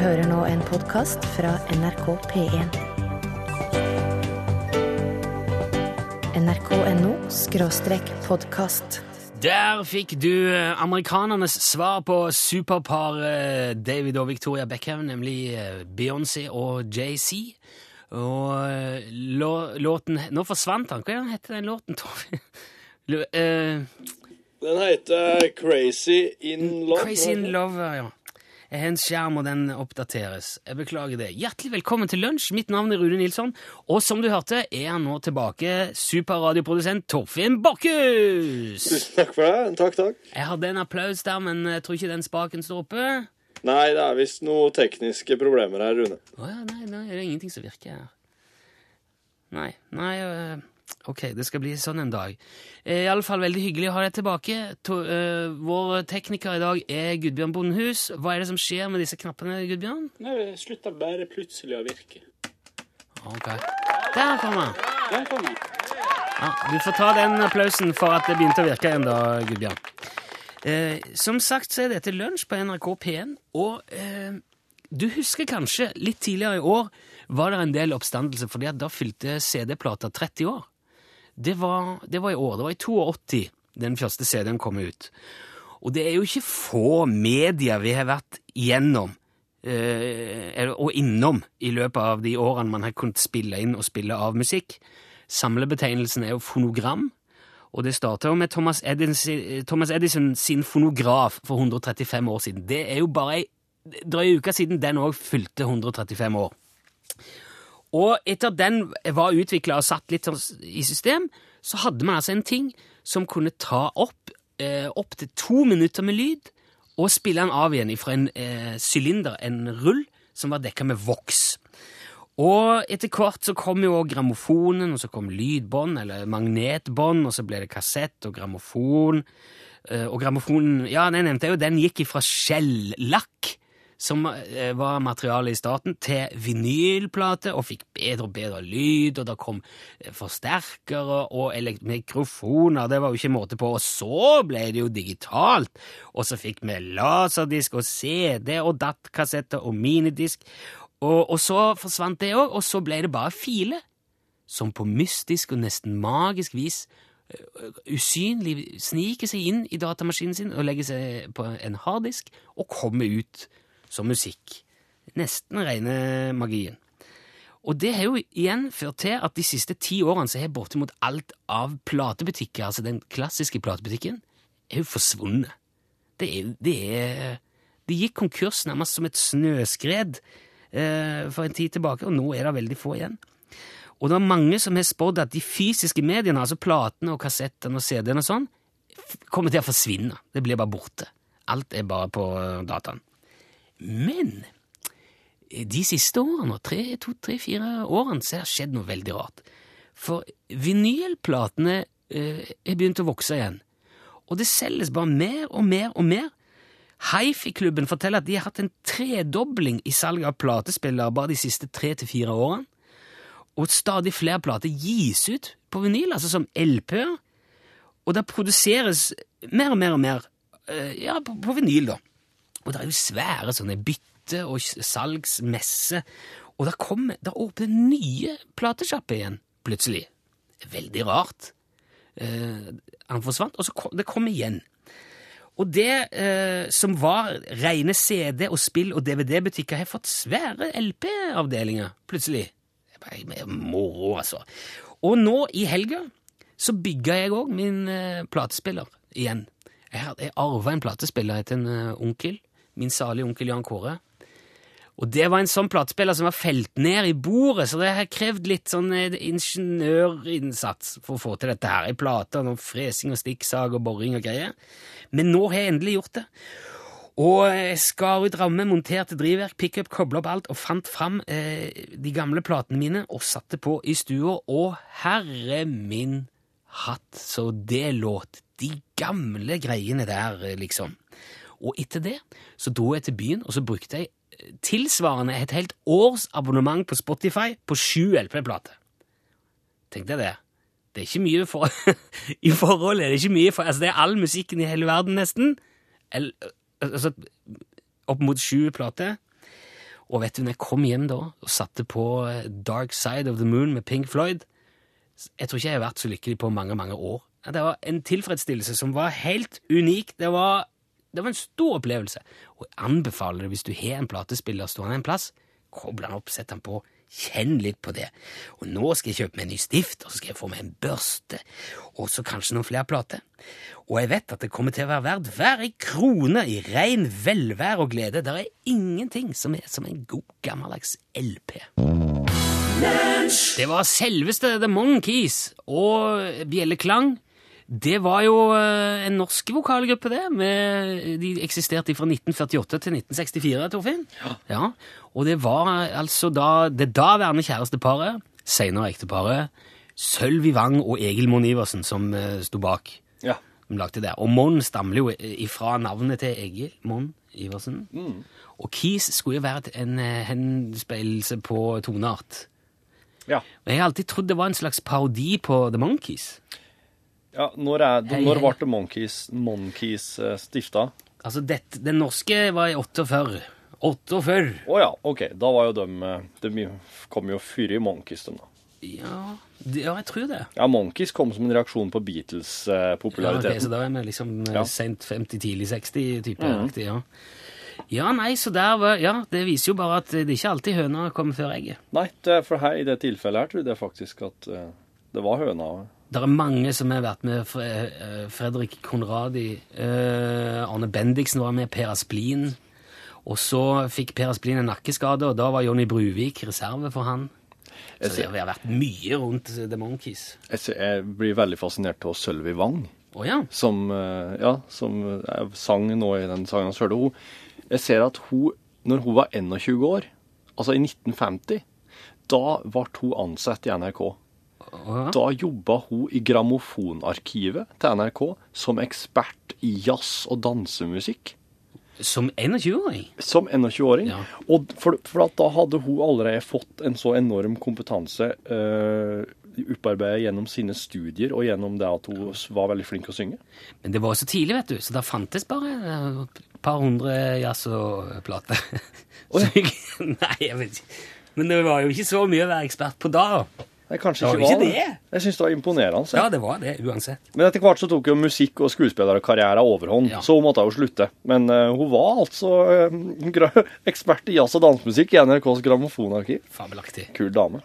hører nå en podkast fra NRK P1. nrk.no skråstrek podkast. Der fikk du eh, amerikanernes svar på superparet David og Victoria Beckham, nemlig eh, Beyoncé og JC. Og eh, låten Nå forsvant han. Hva heter den låten, Torfinn? Eh, Den heter Crazy in Love. Crazy in Love, ja. Jeg har en skjerm, og den oppdateres. Jeg beklager det. Hjertelig velkommen til lunsj. Mitt navn er Rune Nilsson, og som du hørte, er han nå tilbake, superradioprodusent Torfinn Bakkhus! Takk for det. Takk, takk. Jeg hadde en applaus der, men jeg tror ikke den spaken står oppe. Nei, det er visst noen tekniske problemer her, Rune. Å ja, nei, nei, det er ingenting som virker her. Nei, nei, øh, ok, det skal bli sånn en dag. Eh, I alle fall veldig hyggelig å ha deg tilbake. To, uh, vår tekniker i dag er Gudbjørn Bondehus. Hva er det som skjer med disse knappene, Gudbjørn? Nei, det slutter bare plutselig å virke. Ok. Der kom han! Der kom han. Ja, du får ta den applausen for at det begynte å virke igjen da, Gudbjørn. Eh, som sagt så er dette lunsj på NRK P1, og eh, du husker kanskje litt tidligere i år var det en del oppstandelse, fordi at da fylte CD-plata 30 år. Det var, det var i år, det var i 82 den første CD-en kom ut. Og det er jo ikke få medier vi har vært igjennom eh, og innom i løpet av de årene man har kunnet spille inn og spille av musikk. Samlebetegnelsen er jo fonogram, og det starta jo med Thomas Edison, Thomas Edison sin fonograf for 135 år siden. Det er jo bare ei drøy uke siden den òg fylte 135 år. Og etter at den var utvikla og satt litt sånn i system, så hadde man altså en ting som kunne ta opp eh, opptil to minutter med lyd og spille den av igjen fra en eh, sylinder, en rull, som var dekka med voks. Og etter hvert så kom jo grammofonen, og så kom lydbånd, eller magnetbånd, og så ble det kassett og grammofon. Eh, Og grammofonen, ja, den nevnte jeg jo, den gikk fra skjellakk, som eh, var materialet i starten, til vinylplate, og fikk bedre og bedre lyd, og det kom eh, forsterkere og mikrofoner, det var jo ikke måte på, og så ble det jo digitalt, og så fikk vi laserdisk og CD og dattkassetter og minidisk, og, og så forsvant det òg, og så ble det bare file, som på mystisk og nesten magisk vis eh, usynlig sniker seg inn i datamaskinen sin og legger seg på en harddisk og kommer ut som musikk. Nesten rene magien. Og det har jo igjen ført til at de siste ti årene så har bortimot alt av platebutikker, altså den klassiske platebutikken, er jo forsvunnet. Det er, det er De gikk konkurs nærmest som et snøskred eh, for en tid tilbake, og nå er det veldig få igjen. Og det er mange som har spådd at de fysiske mediene, altså platene og kassettene og CD-ene og sånn, kommer til å forsvinne. Det blir bare borte. Alt er bare på eh, dataen. Men de siste årene, tre, to, tre, fire årene, så har det skjedd noe veldig rart. For vinylplatene eh, er begynt å vokse igjen. Og det selges bare mer og mer og mer. Hifi-klubben forteller at de har hatt en tredobling i salget av platespillere bare de siste tre til fire årene. Og stadig flere plater gis ut på vinyl, altså som LP-er. Og det produseres mer og mer og mer eh, ja, på, på vinyl, da. Og det er jo svære sånne bytte- og salgsmesser. Og da åpner det nye platesjapper igjen, plutselig. Veldig rart. Eh, han forsvant, og så kom, det kom igjen. Og det eh, som var rene CD- og spill- og DVD-butikker, har fått svære LP-avdelinger, plutselig. Det er bare moro, altså. Og nå i helga så bygga jeg òg min eh, platespiller igjen. Jeg, jeg arva en platespiller etter en eh, onkel, min salige onkel Jan Kåre. Og det var en sånn platespiller som var felt ned i bordet, så det har krevd litt sånn eh, ingeniørinnsats for å få til dette her. I plata, og fresing og stikksag og boring og greier. Men nå har jeg endelig gjort det. Og jeg skar ut ramme, monterte drivverk, pickup, kobla opp alt og fant fram eh, de gamle platene mine og satte på i stua, og herre min hatt, så det låt. De gamle greiene der, eh, liksom. Og etter det så dro jeg til byen, og så brukte jeg eh, tilsvarende et helt års abonnement på Spotify på sju LP-plater. Tenkte jeg det. Det er ikke mye for I forhold er det ikke mye for Altså, det er all musikken i hele verden, nesten. El, altså, opp mot sju plater. Og vet du, når jeg kom hjem da og satte på eh, Dark Side of the Moon med Pink Floyd Jeg tror ikke jeg har vært så lykkelig på mange, mange år. Det var en tilfredsstillelse som var helt unik. Det var, det var en stor opplevelse. Og jeg anbefaler det hvis du har en platespiller stående en plass. kobl den opp, sett den på, kjenn litt på det. Og nå skal jeg kjøpe meg en ny stift, og så skal jeg få meg en børste, og så kanskje noen flere plater. Og jeg vet at det kommer til å være verdt hver ei krone i rein velvære og glede. Det er ingenting som er som en god, gammeldags LP. Det var selveste The Monkees og Bjelleklang. Det var jo eh, en norsk vokalgruppe, det. Med, de eksisterte fra 1948 til 1964, Torfinn. Ja. Og det var altså da det daværende kjæresteparet, senere ekteparet, Sølvi Wang og Egil Monn Iversen som uh, sto bak. Ja. De lagde det. Og Monn stammer jo ifra navnet til Egil Monn Iversen. Og Keys skulle jo vært en eh, henspeilelse på toneart. Ja. Men jeg har alltid trodd det var en slags parodi på The Monkees. Ja når, er, det- når ble Monkeys, Monkees eh, stifta? Altså, det, Den norske var i 48. 48. Å ja, OK. Da var jo de eh, De kom jo før i Monkeys, de da. Ja, det, ja, jeg tror det. Ja, Monkeys kom som en reaksjon på Beatles eh, Ja, ok, så da er vi liksom Ja. sent 50, tidlig 60-type. aktig, ja. ja, nei, så der var Ja, det viser jo bare at det er ikke alltid høna kommer før egget. Nei, det, for her, i det tilfellet her trodde jeg faktisk at eh, det var høna. Det er mange som har vært med. Eh, Fredrik Konradi, eh, Arne Bendiksen var med, Per Asplin. Og så fikk Per Asplin en nakkeskade, og da var Jonny Bruvik reserve for han. Så det har vært mye rundt The Monkees. Jeg, blir veldig fascinert av Sølvi Wang, oh, ja. som, eh, ja, som sang nå i den sangen hans hørte. Hun, jeg ser at hun, når hun var 21 år, altså i 1950, da ble hun ansatt i NRK. Da jobba hun i grammofonarkivet til NRK som ekspert i jazz- og dansemusikk. Som 21-åring? Som 21-åring. Ja. Og for, for at da hadde hun allerede fått en så enorm kompetanse uh, opparbeidet gjennom sine studier og gjennom det at hun var veldig flink å synge. Men det var så tidlig, vet du, så da fantes bare eh, et par hundre jazz og plater. Nei, jeg vet ikke. Men det var jo ikke så mye å være ekspert på da. Nei, kanskje Det var ikke ikke var det. Jeg syns det var imponerende. Ja, det var det, uansett. Men etter hvert så tok jo musikk- og skuespillerkarrieren overhånd, Ja. så hun måtte jo slutte. Men uh, hun var altså uh, ekspert i jazz- og dansemusikk i NRKs grammofonarkiv. Fabelaktig. Kul dame.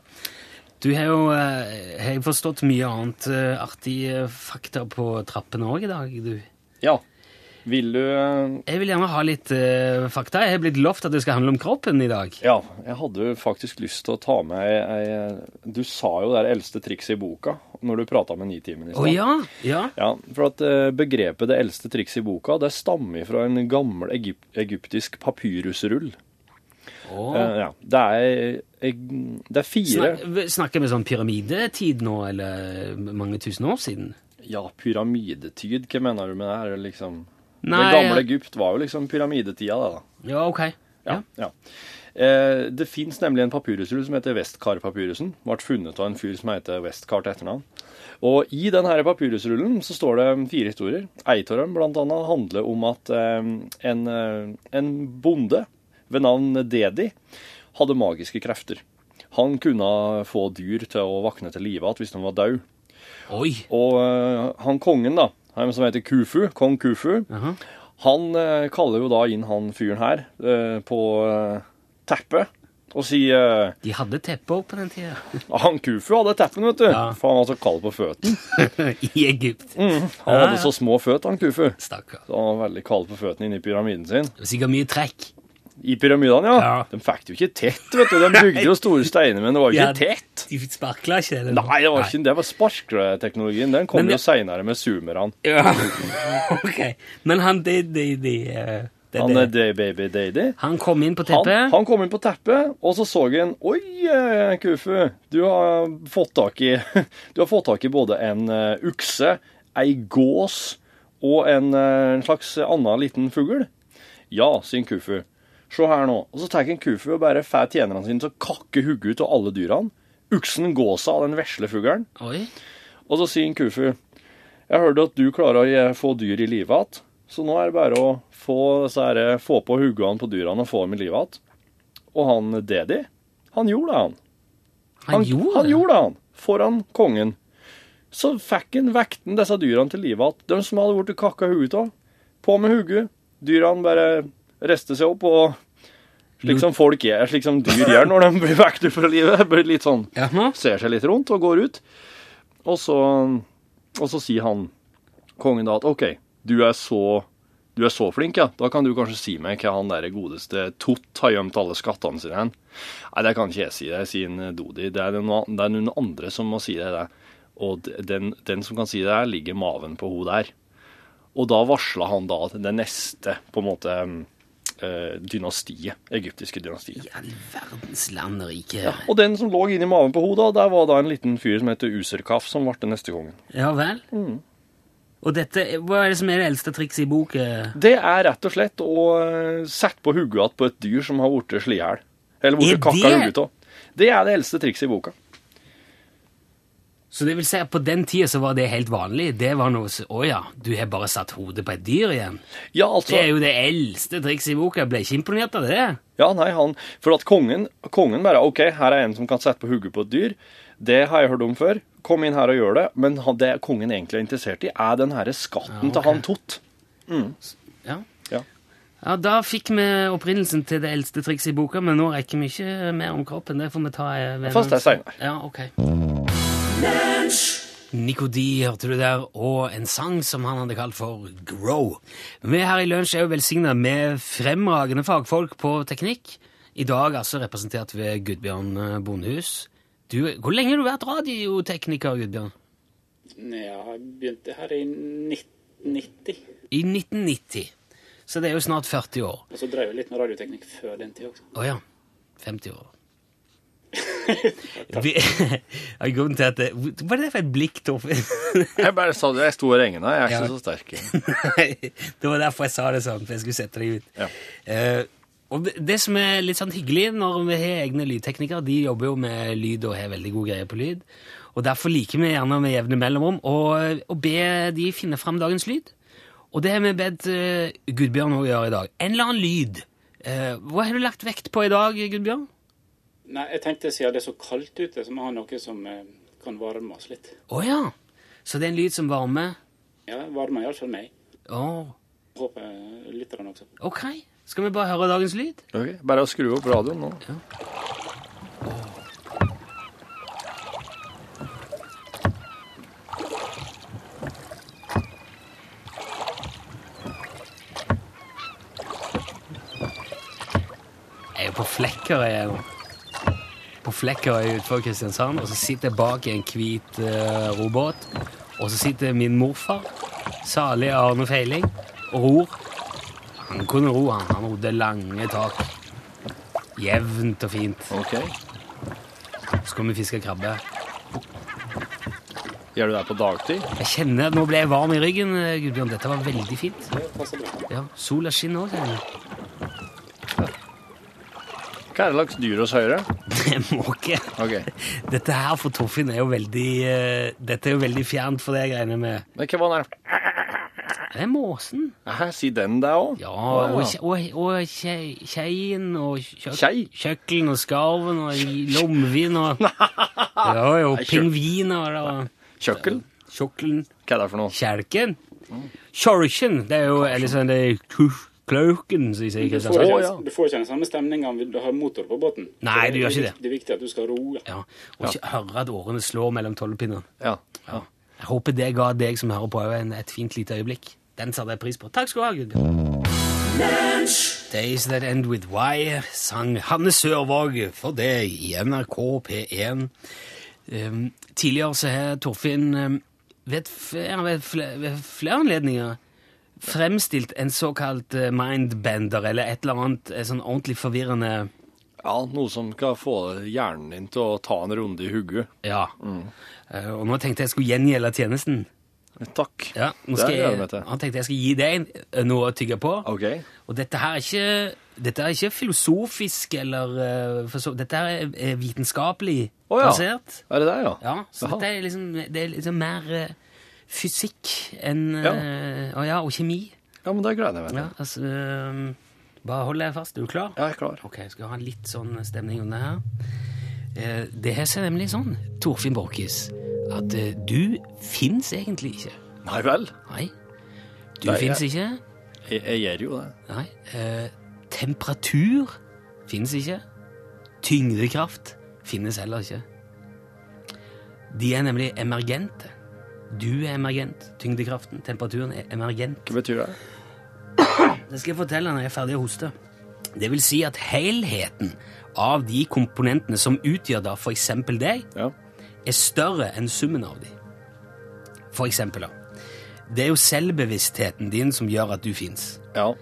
Du har jo eh, har forstått mye annet artig fakta på trappene òg i dag, du. Ja. Vil du eh, Jeg vil gjerne ha litt uh, fakta. Jeg har blitt lovt at det skal handle om kroppen i dag. Ja, jeg hadde faktisk lyst til å ta med ei, ei Du sa jo det er eldste trikset i boka når du prata med Nitimen i Å Oh, ja? Ja. Ja, for at uh, begrepet 'det eldste trikset i boka' det stammer fra en gammel egyp egyptisk papyrusrull. Oh. Uh, ja, det er, det er fire Snak, snakker vi sånn pyramidetid nå, eller mange tusen år siden? Ja, pyramidetid, hva mener du med det? her, liksom Nei, Det gamle. Egypt var jo liksom pyramidetida, det, da. Ja, ok. Ja, ja. Eh, det fins nemlig en papyrusrull som heter Westcar-papyrusen. Ble funnet av en fyr som heter Westcar til etternavn. Og i denne papyrusrullen så står det fire historier. Ei av dem annet handler om at eh, en, eh, en bonde ved navn Dedi hadde magiske krefter. Han kunne få dyr til å våkne til live igjen hvis de var døde. Og eh, han kongen, da, som heter Kufu, kong Kufu, Jaha. han eh, kaller jo da inn han fyren her eh, på eh, teppet og sier eh, De hadde teppe opp på den tida. Han Kufu hadde teppen, vet du. Ja. For han var så kald på føttene. I Egypt. Han Ja, hadde ja. så små føtter, han Kufu. Stakkar. Så han var veldig kald på føttene inni pyramiden sin. Sikkert mye trekk. I pyramidene, ja. Ja. De fikk det jo ikke tett, vet du. De bygde jo store steiner, men det var jo Ja, ikke tett. De sparkla ikke? eller? Nei, det var ikke det. var Sparkleteknologien Den kom Men jo seinere med zoomerne. Ja, ok. Men han de, de, de, eh, det, Han er Day Baby Daddy. han kom inn på teppet. han kom inn på teppet, og så så han Oi, eh, Kufu, du har fått tak i Du har fått tak i både en eh, ukse, ei gås og en, en slags annen liten fugl. Ja, sier Kufu. Se her nå. Og så tar en Kufu og bare får tjenerne sine til å kakke hodet ut av alle dyrene. Uksen, gåsa av den vesle fuglen. Og så sier en Kufu Jeg hørte at du klarer å eh, få dyr i live igjen, så nå er det bare å få, her, få på hodene på dyrene og få dem i live igjen. Og han Dedi, han gjorde det, han. Han, gjorde han gjorde det, han. Foran kongen. Så fikk han vekten disse dyrene til live igjen. De som hadde blitt kakka huet av. På med hodet. Dyrene bare reiste seg opp og Slik som folk er, slik som dyr gjør når de blir vekket fra livet. Blir litt sånn ser seg litt rundt og går ut. Og så, og så sier han, kongen da, at OK, du er så du er så flink, ja. Da kan du kanskje si meg hva han der godeste Tott har gjemt alle skattene sine hen. Nei, det kan ikke jeg si. Det sier en Dodi. Det er, noen, det er noen andre som må si det. det. Og den, den som kan si det, her, ligger maven på hun der. Og da varsla han da det neste, på en måte, dynastiet. Egyptiske dynastiet. I all verdens land og rike. Og den som lå inni maven på hodet, der var da en liten fyr som heter Userkaf, som ble den neste kongen. Ja vel? Og dette, hva er det som er det eldste trikset i boka? Det er rett og slett å eh, sette på hodet på et dyr som har blitt slått i hjel. Eller Er blitt kakka det- hodet av. Det er det eldste trikset i boka. Så det vil si at på den tida så var det helt vanlig? Det var noe så, Å ja, du har bare satt hodet på et dyr igjen? Ja, altså Det er jo det eldste trikset i boka. Jeg ble ikke imponert av det. Ja, nei, han For at kongen, kongen bare OK, her er en som kan sette på hodet på et dyr. Det har jeg hørt om før. Kom inn her og gjør det. Men det kongen egentlig er interessert i, er den herre skatten Ja, okay. til han Tott. Ja. Ja. Ja, Da fikk vi opprinnelsen til det eldste trikset i boka, men nå rekker vi ikke mer om kroppen. Det får vi ta eh, ved Fast det en- senere. Ja, ok. Nico D hørte du der, og en sang som han hadde kalt for Grow. Vi her i Lunsj er jo velsigna med fremragende fagfolk på teknikk. I dag altså representert ved Gudbjørn eh, Bondehus. Du, hvor lenge har du vært radiotekniker, Gudbjørn? Jeg begynte her i 1990. I 1990. Så det er jo snart 40 år. Og så drev jeg litt med radioteknikk før den tid også. Å ja. 50 år. Vi, grunnen til at Hva er det for et blikk, Torfinn? Jeg bare sa det, jeg sto og regna. Jeg er Ja. ikke så sterk. det var derfor jeg sa det sånn, for jeg skulle sette deg ut. Ja. Uh, og det- som er litt sånn hyggelig når vi har egne lydteknikere, de jobber jo med lyd og har veldig god greie på lyd. Og derfor liker vi gjerne med jevne mellomrom å be de finne fram dagens lyd. Og det har vi bedt uh, Gudbjørn å gjøre i dag. En eller annen lyd. Uh, hva har du lagt vekt på i dag, Gudbjørn? Nei, jeg tenkte siden det er så kaldt ute, så må vi ha noe som eh, kan varme oss litt. Å ja. Så det er en lyd som varmer? Ja, varmer iallfall meg. Å, Håper lytterne også. ok. Skal vi bare høre dagens lyd? Ok, Bare å skru opp radioen nå. Ja. Jeg er jo på Flekkerøy, jeg jo. På Flekkerøy utenfor Kristiansand, og så sitter jeg bak i en hvit uh, robåt. Og så sitter min morfar, salig Arne Feiling, og ror. Han kunne ro, han. Han rodde lange tak. Jevnt og fint. Ok. Så skal vi fiske krabbe. Gjør du det på dagtid? Jeg kjenner at nå ble jeg varm i ryggen, eh, Gudbjørn. Dette var veldig fint. Ja, Sola skinner òg, kjenner jeg. Hva er det slags dyr hos Høyre? Det må ikke. Ok. Dette her for Torfinn er jo veldig eh, Dette er jo veldig fjernt for regner jeg med. Men hva var den? Det er måsen. Hæ, si den der òg? Ja, og, kje- og, og kje- kjeien og kjøk, Kjei? kjøkkelen og skarven og lomvin og Ja, jo, kjø- pingviner og Kjøkkel? Kjøkkelen. Hva er det for noe? Kjelken. Kjorken. Det er jo eller sånn det er ku- Klauken, sier jeg. Du får, ikke, du får ikke den samme stemninga om du har motor på båten. Nei, du gjør ikke det. Det er viktig at du skal ro. Ja. Og ikke høre at årene slår mellom tolvpinnene. Ja. ja. Jeg håper det ga deg som hører på, et fint lite øyeblikk. Den satte jeg pris på. Takk skal du ha, Gud. Days That End With Why sang Hanne Sørvåg for deg i NRK P1. Um, tidligere så har Torfinn um, ved, flere, ved, flere, ved flere anledninger fremstilt en såkalt eh, mindbender, eller et eller annet eh, sånn ordentlig forvirrende ja, noe som skal få hjernen din til å ta en runde i hugget. Ja. Mm. og nå tenkte jeg skulle gjengjelde tjenesten. Takk. Ja, nå Det jeg jeg, han tenkte jeg skal gi deg eh, noe å tygge på. Ok. Og dette her er ikke, dette er ikke filosofisk eller eh, for så, Dette her er vitenskapelig vitenskapelig Å ja. basert. Er det der, ja? Ja, så Aha. dette er liksom, det er liksom mer eh, fysikk enn Ja. eh, og, ja, og kjemi. Ja, men det gleder jeg meg. Ja, altså, eh, Bare hold deg fast. Er du klar? Jeg er klar. Ok, skal ha litt sånn stemning under her. Eh, det her ser nemlig sånn, Torfinn Borkis, at eh, du fins egentlig ikke. Nei vel. Nei. Du fins ikke. Jeg, jeg gjør jo det. Nei. Eh, temperatur fins ikke. Tyngdekraft finnes heller ikke. De er nemlig emergente. Du er emergent. Tyngdekraften, temperaturen er emergent. Hva betyr det? Det skal jeg fortelle når jeg er ferdig å hoste. Det vil si at helheten av de komponentene som utgjør da eksempel deg, Ja. er større enn summen av de. For eksempel da. Det er jo selvbevisstheten din som gjør at du fins. Ja.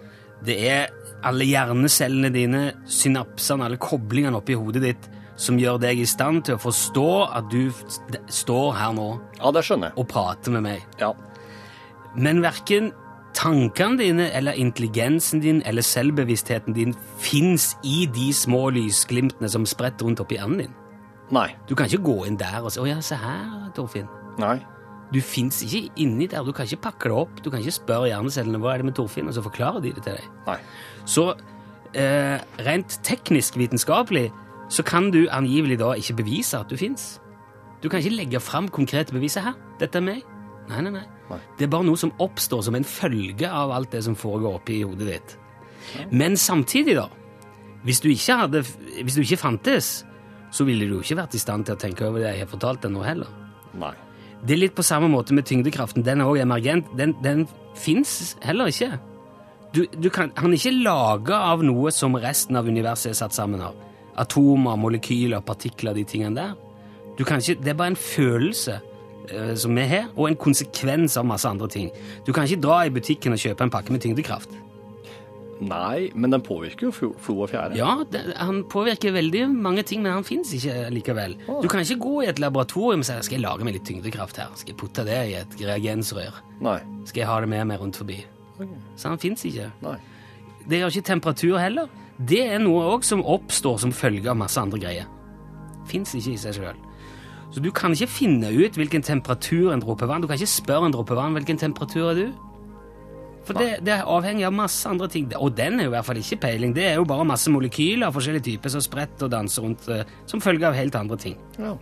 Det er alle hjernecellene dine, synapsene, alle koblingene oppi hodet ditt, som gjør deg i stand til å forstå at du står her nå ja, det skjønner jeg. og prater med meg. Ja. Men verken tankene dine eller intelligensen din eller selvbevisstheten din fins i de små lysglimtene som spretter rundt oppi hjernen din. Nei. Du kan ikke gå inn der og si 'Å ja, se her, Torfinn'. Nei. Du fins ikke inni der. Du kan ikke pakke det opp. Du kan ikke spørre hjernecellene 'Hva er det med Torfinn?' og så forklarer de det til deg. Nei. Så eh, rent teknisk vitenskapelig så kan du angivelig da ikke bevise at du fins. Du kan ikke legge fram konkrete beviser her. Dette er meg. Nei, nei, nei, Nei. Det er bare noe som oppstår som en følge av alt det som foregår oppi hodet ditt. Men samtidig, da Hvis du ikke, hadde, hvis du ikke fantes, så ville du jo ikke vært i stand til å tenke over det jeg har fortalt deg nå heller. Nei. Det er litt på samme måte med tyngdekraften. Den er også emergent. Den, den fins heller ikke. Du, du kan, han er ikke laga av noe som resten av universet er satt sammen av. Atomer, molekyler, partikler, de tingene der. Ikke, det er bare en følelse eh, som vi har, og en konsekvens av masse andre ting. Du kan ikke dra i butikken og kjøpe en pakke med tyngdekraft. Nei, men den påvirker jo flo, og fjære. Ja, det, han påvirker veldig mange ting, men han fins ikke likevel. Du kan ikke gå i et laboratorium og si skal jeg lage meg litt tyngdekraft her. Skal jeg putte det i et reagensrør? Nei. Skal jeg ha det med meg rundt forbi? Så han fins ikke. Nei. Det gjør ikke temperatur heller. Det er noe også som oppstår som følge av masse andre greier. Fins ikke i seg sjøl. Så du kan ikke finne ut hvilken temperatur en dråpe vann Du kan ikke spørre en dråpe vann hvilken temperatur er du. For det, det er avhengig av masse andre ting. Og den er jo i hvert fall ikke peiling. Det er jo bare masse molekyler av forskjellige typer som spretter og danser rundt eh, som følge av helt andre ting. Ja.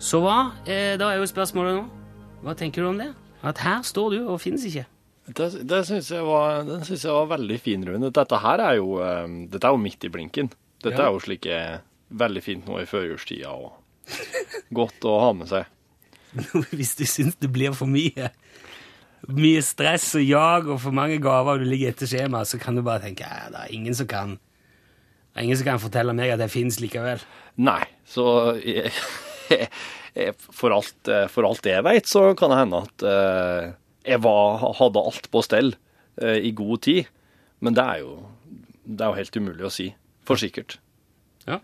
Så hva? Eh, da er jo spørsmålet nå Hva tenker du om det? At her står du og finnes ikke. Det, det syns jeg, var- den synes jeg var veldig fin, Rune. Dette her er jo, eh, dette er jo midt i blinken. Dette Ja. er jo slik eh, veldig fint nå i førjulstida og godt å ha med seg. Hvis du syns det blir for mye mye stress og jag og for mange gaver og du ligger etter skjema, så kan du bare tenke at det er ingen som kan det er ingen som kan fortelle meg at jeg fins likevel. Nei, så jeg, jeg, for, alt, eh, for alt jeg veit, så kan det hende at eh, jeg var, hadde alt på stell eh, i god tid. Men det er jo, det er jo helt umulig å si. For sikkert. Ja.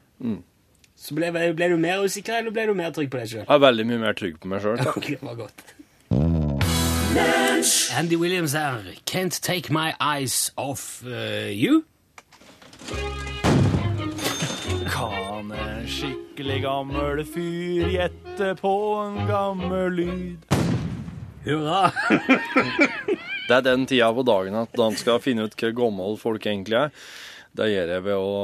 Så ble, ble du mer usikker, eller ble du mer trygg på deg sjøl? Jeg er veldig mye mer trygg på meg sjøl. Okay, det var godt. Andy Williams her. Can't take my eyes off uh, you. Kan en skikkelig gammel fyr gjette på en gammel lyd? Hurra! Det er den tida på dagen at han skal finne ut hvor gammel folk egentlig er. Det gjør jeg ved å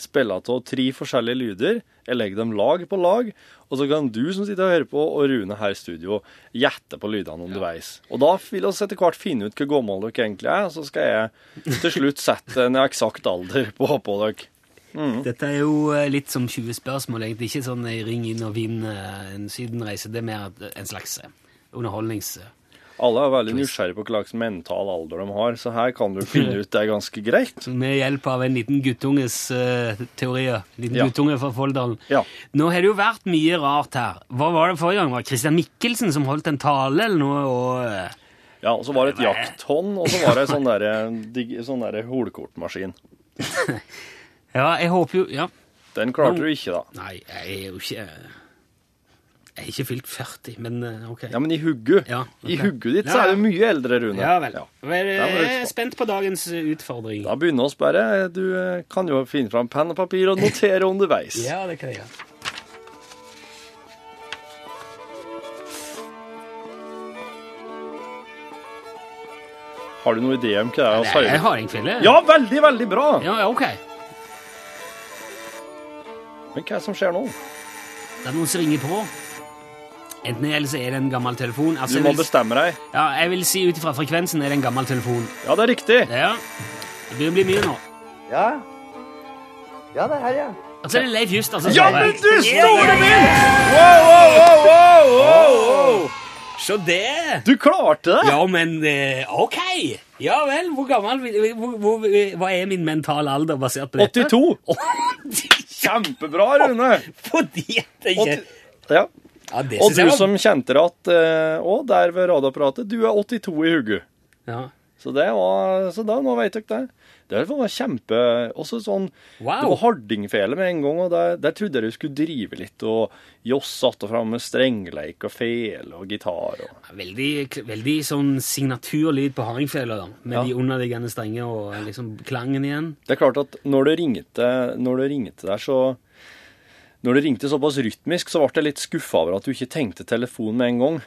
spille av tre forskjellige lyder. Jeg legger dem lag på lag, og så kan du som sitter og hører på, og Rune her i studio, gjette på lydene underveis. Og da vil vi etter hvert finne ut hvor gammel dere egentlig er, og så skal jeg til slutt sette en eksakt alder på, på dere. Dette er jo eh, litt som 20 spørsmål, egentlig. Ikke sånn eh, ring inn og vinn eh, en sydenreise. Det er mer en slags underholdnings... eh. Alle er veldig nysgjerrige på hva slags mental alder de har, så her kan du finne ut det er ganske greit. Med hjelp av en liten guttunges uh, teorier. Liten Ja. guttunge fra Folldalen. Ja. Nå har det jo vært mye rart her. Hva var det forrige gang? Var det Christian Mikkelsen som holdt en tale eller noe? Og, eh, Ja, og så var det et jakthånd, og så var det sånn derre sånn der holkortmaskin. ja, jeg håper jo Ja. Den klarte du ikke, da. Nei, jeg er jo ikke Jeg er ikke fylt 40, men eh, OK. Ja, men i hugget Ja, I ok. hugget ditt så er du mye eldre, Rune. Ja vel. Ja. Jeg er spent på dagens eh, utfordring. Da begynner vi bare. Du eh, kan jo finne fram penn og papir og notere underveis. Ja, det kan jeg gjøre. Har du noen idé om hva det er? Det vi er hører? hardingfele. Ja, veldig, veldig bra! ja, ja, ok. Men hva er det som skjer nå? Det er noen som ringer på. Enten det, eller så er det en gammel telefon. Altså, du må vil, bestemme deg. ja, jeg vil si ut ifra frekvensen er det en gammel telefon. Ja, det er riktig. Ja. Det begynner å bli mye nå. Ja. Ja, det er her, ja. Altså, det er Leif Just, altså. Ja, er- men du, store min! Wow, wow, wow, wow, wow. Se det! Du klarte det! Ja, men eh, ok. Ja vel, hvor gammel hvor, hvor, Hva er min mentale alder basert på dette? 82. Kjempebra, Rune. Fordi at jeg ikke 80. Ja. Ja, det Og du som kjente deg at eh, der ved radioapparatet, du er 82 i hugget. ja. Så det var Så da, nå vet dere det. Det var kjempe Også sånn Wow. Det var hardingfele med en gang, og der, der trodde jeg du skulle drive litt og josse att og fram med strengleik og fele og gitar og Veldig, veldig sånn signaturlyd på hardingfela, da. Med Ja. de underliggende strenger og liksom klangen igjen. Det er klart at når det ringte, når det ringte der, så Når det ringte såpass rytmisk, så ble jeg litt skuffa over at du ikke tenkte telefon med en gang.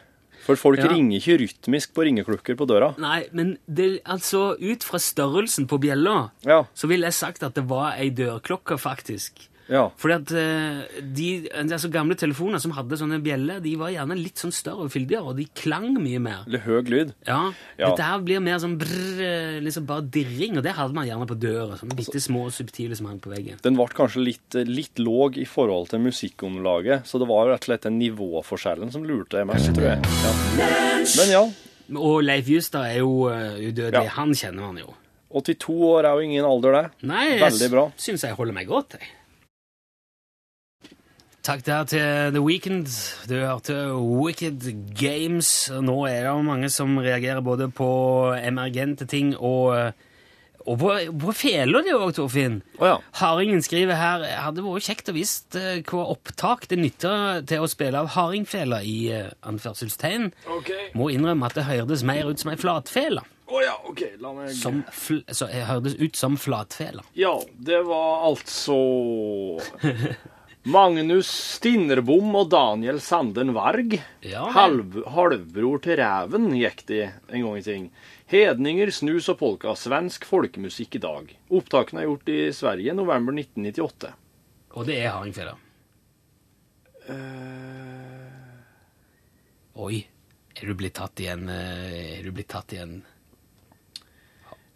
For folk Ja. ringer ikke rytmisk på ringeklokker på døra. Nei, men det, altså, ut fra størrelsen på bjella, Ja. så ville jeg sagt at det var ei dørklokke, faktisk. Ja. Fordi at eh, de altså gamle telefoner som hadde sånne bjeller, de var gjerne litt sånn større og fyldigere, og de klang mye mer. Litt høy lyd. Ja, Ja. Dette her blir mer sånn brrr, liksom bare dirring, og det hadde man gjerne på døra. Sånn bitte små subtile som hang på veggen. Den ble kanskje litt, litt låg i forhold til musikkomlaget, så det var rett og slett den nivåforskjellen som lurte jeg mest, tror jeg. Ja. Men ja, Og Leif Justad er jo eh, udødelig. Han kjenner man jo. 82 år er jo ingen alder, det. Nei, jeg Veldig bra. syns jeg holder meg godt, jeg. Takk der til The Weekend. Du hørte Wicked Games. Nå er det mange som reagerer både på emergente ting og, og på, på feler, det òg, Torfinn. Oh, ja. Haringen skriver her hadde vært kjekt å visst eh, hva opptak det nytter til å spille av hardingfela i anførselstegn. anførselstegn. Må innrømme at det hørtes mer ut som ei flatfele. Oh, ja, OK. La meg Som fl så jeg hørtes ut som flatfela. Ja, det var altså Magnus Stinnerbom og Daniel Sanden Varg. Ja. Halv, halvbror til Ræven gikk de en gang i ting. Hedninger, snus og polka. Svensk folkemusikk i dag. Opptakene er gjort i Sverige november 1998. Og det er hardingfela. Oi. Er du blitt tatt igjen? en eh, Er du blitt tatt igjen? en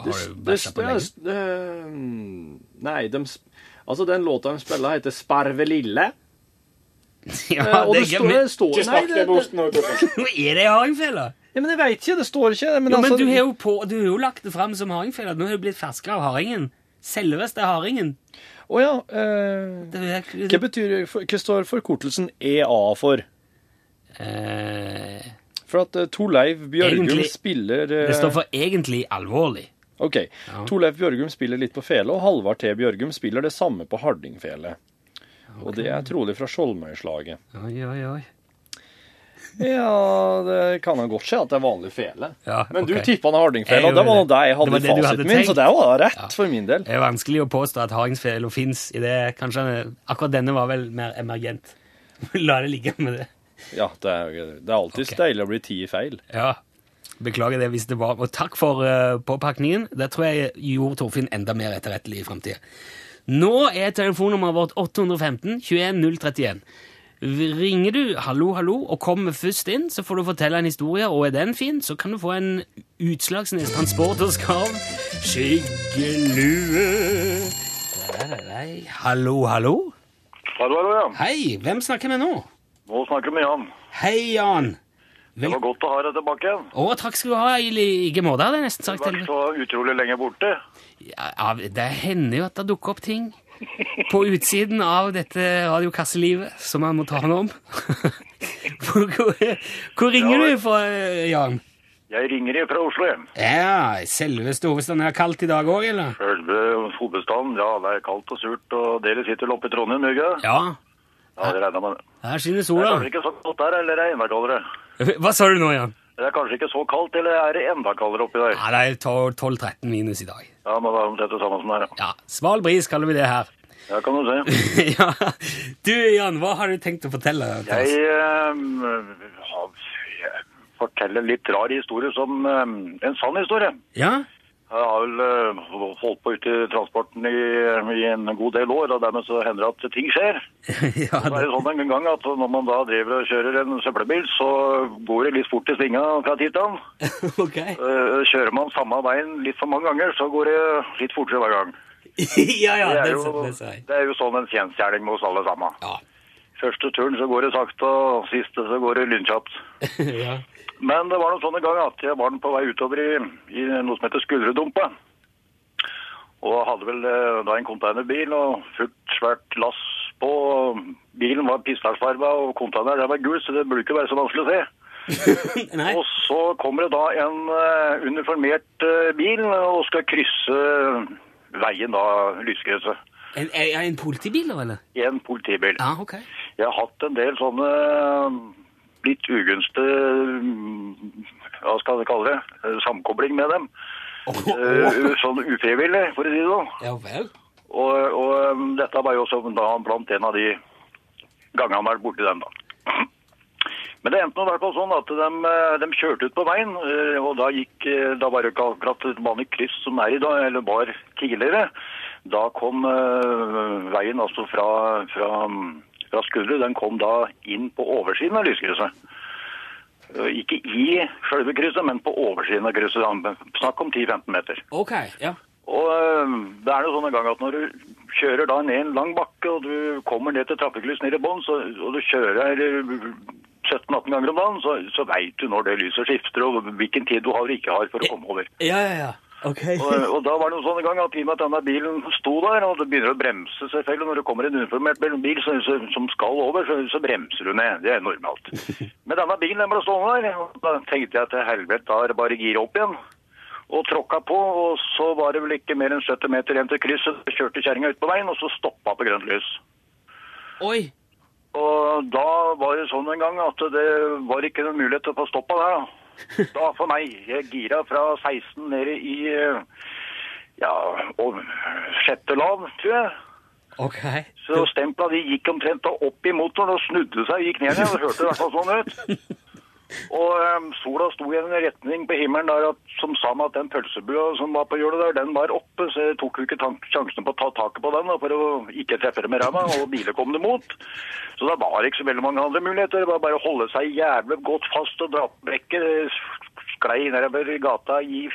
Har du bæsja på leggen? det- Nei, de, altså den låta de spiller, heter 'Sparve lille'. Ja, Eh, og det det er står, det står Ikke snakk det, det det, bort nå. Er det hardingfela? ja, men jeg veit ikke. Det står ikke. Men, Jo, men altså, du har jo, på, du har jo lagt det fram som hardingfele. Nå har du blitt ferska av hardingen. Selveste hardingen. Å ja. eh, Det, hva betyr Hva står forkortelsen EA for? Eh, For at eh, Torleiv Bjørgum spiller eh, det står for egentlig alvorlig. OK. Ja. Torleif Bjørgum spiller litt på fele, og Halvard T. Bjørgum spiller det samme på hardingfele. Og det er trolig fra Skjoldmøyslaget. Oi, oi, oi. Ja, det kan jo godt skje at det er vanlig fele. Ja, Men du tippa den hardingfele, og det var det jeg hadde Det det i fasiten min, tenkt. så det var rett for min del. Det er vanskelig å påstå at Hardingfele fins i det. Kanskje akkurat denne var vel mer emergent. La det ligge med det. Ja, det er, det er alltid okay. deilig å bli ti feil. Ja. Beklager det hvis det var Og takk for uh, påpakningen. Det tror jeg gjorde Torfinn enda mer etterrettelig i framtida. Nå er telefonnummeret vårt 815 21031. Ringer du 'hallo, hallo' og kommer først inn, så får du fortelle en historie, og er den fin, så kan du få en Utslagsnes Transporterskarv skyggelue. Hallo, hallo. Hallo, hallo, ja. Hei, hvem snakker vi nå? Nå snakker vi med Jan. Hei, Jan. Det var godt å ha deg tilbake. Å, takk skal du ha. I like måte, hadde jeg nesten sagt. Du har vært så utrolig lenge borte. Ja, ja, det hender jo at det dukker opp ting på utsiden av dette radiokasselivet som man må ta hånd om. hvor, hvor, ringer ringer du fra, Jan? Jeg ringer fra Oslo. Ja, selveste hovedstaden. Er det kaldt i dag òg, eller? Selve hovedstaden, ja, det er kaldt og surt, og dere sitter oppe i Trondheim, ikke Ja, Ja, det regner med det. her skinner sola. Det er kanskje ikke så godt der, eller er det enda kaldere? Hva sa du nå, Jan? Det er kanskje ikke så kaldt, eller er det enda kaldere oppi der? Ja, det er 12-13 minus i dag. Ja, men da er det det samme som det er, ja. Ja, Sval bris kaller vi det her. Ja, kan du se. ja. Du, Jan, hva har du tenkt å fortelle? til Jeg øh, en litt rar historie som øh, en sann historie. Ja? Jeg har vel eh, holdt på ute i transporten i, i en god del år, og dermed så hender det at ting skjer. ja Så er det sånn en gang at når man da driver og kjører en søppelbil, så går det litt fort i svinga fra tid til annen. ok. Eh, Kjører man samme veien litt for mange ganger, så går det litt fortere hver gang. ja, ja, Det det, er jo, det det er jo sånn en kjensgjerning med oss alle sammen. Ja. Første turen så går det sakte, og siste så går det lynkjapt. ja. Men det var noen sånne gang at jeg var på vei utover i, i noe som heter Skuldredumpa. Og hadde vel eh, da en containerbil og fullt svært lass på. Bilen var pistelsfarga og containeren der var gul, så det burde ikke være så vanskelig å se. Og så kommer det da en eh, uniformert eh, bil og skal krysse veien da, lyskrysset. En, en politibil, eller? En politibil. Ja, ok. Jeg har hatt en del sånne eh, litt ugunstige mm, Hva skal jeg kalle det? eh, Samkobling med dem. Eh, Sånn ufrivillig, for å si det sånn. Ja vel? Og, og um, dette var jo også da blant en av de gangene han har vært borti dem, da. Men det endte nå i hvert fall sånn at de, de kjørte ut på veien, og da gikk Da var det ikke akkurat vanlig kryss som er i dag, eller var tidligere. Da kom veien altså fra, fra, fra skulderen, den kom da inn på oversiden av lyskrysset. Eh, Ikke i selve krysset, men på oversiden av krysset. Snakk om 10-15 meter. Ok, ja. Og øh, det er jo sånn en gang at når du kjører da ned en lang bakke, og du kommer ned til trafikklys nede i bånn, og du kjører øh, 17-18 ganger om dagen, så, så veit du når det lyset skifter, og hvilken tid du har og ikke har for å komme over. Ja, ja, ja. Ok. Og, og da var det noe sånn en gang at i og med at denne bilen sto der, og det begynner å bremse selvfølgelig når det kommer en uniformert bil så, så, som skal over, så, så bremser du ned. Det er normalt. Men denne bilen den ble stående der, og da tenkte jeg til helvete, da er det bare å gire opp igjen. Og tråkka på, og så var det vel ikke mer enn 70 meter igjen til krysset. Så kjørte kjerringa ut på veien, og så stoppa på grønt lys. Oi. Og da var det sånn en gang at det var ikke noen mulighet til å få stoppa der, da. Da for meg. Jeg gira fra 16 nede i ja, og sjette lav, tror jeg. Okay. Så stempla de gikk omtrent opp i motoren og snudde seg og gikk ned igjen. Det hørtes i hvert fall sånn ut. Og um, sola sto i en retning på himmelen der at, som sa meg at den pølsebua som var på hjulet der, den var oppe, så jeg tok jo ikke sjansen på å ta taket på den da, for å ikke treffe det med ræva, og biler kom det mot. Så da var det ikke så veldig mange andre muligheter. Det var bare å holde seg jævlig godt fast og dra opp brekket. Sklei nedover gata i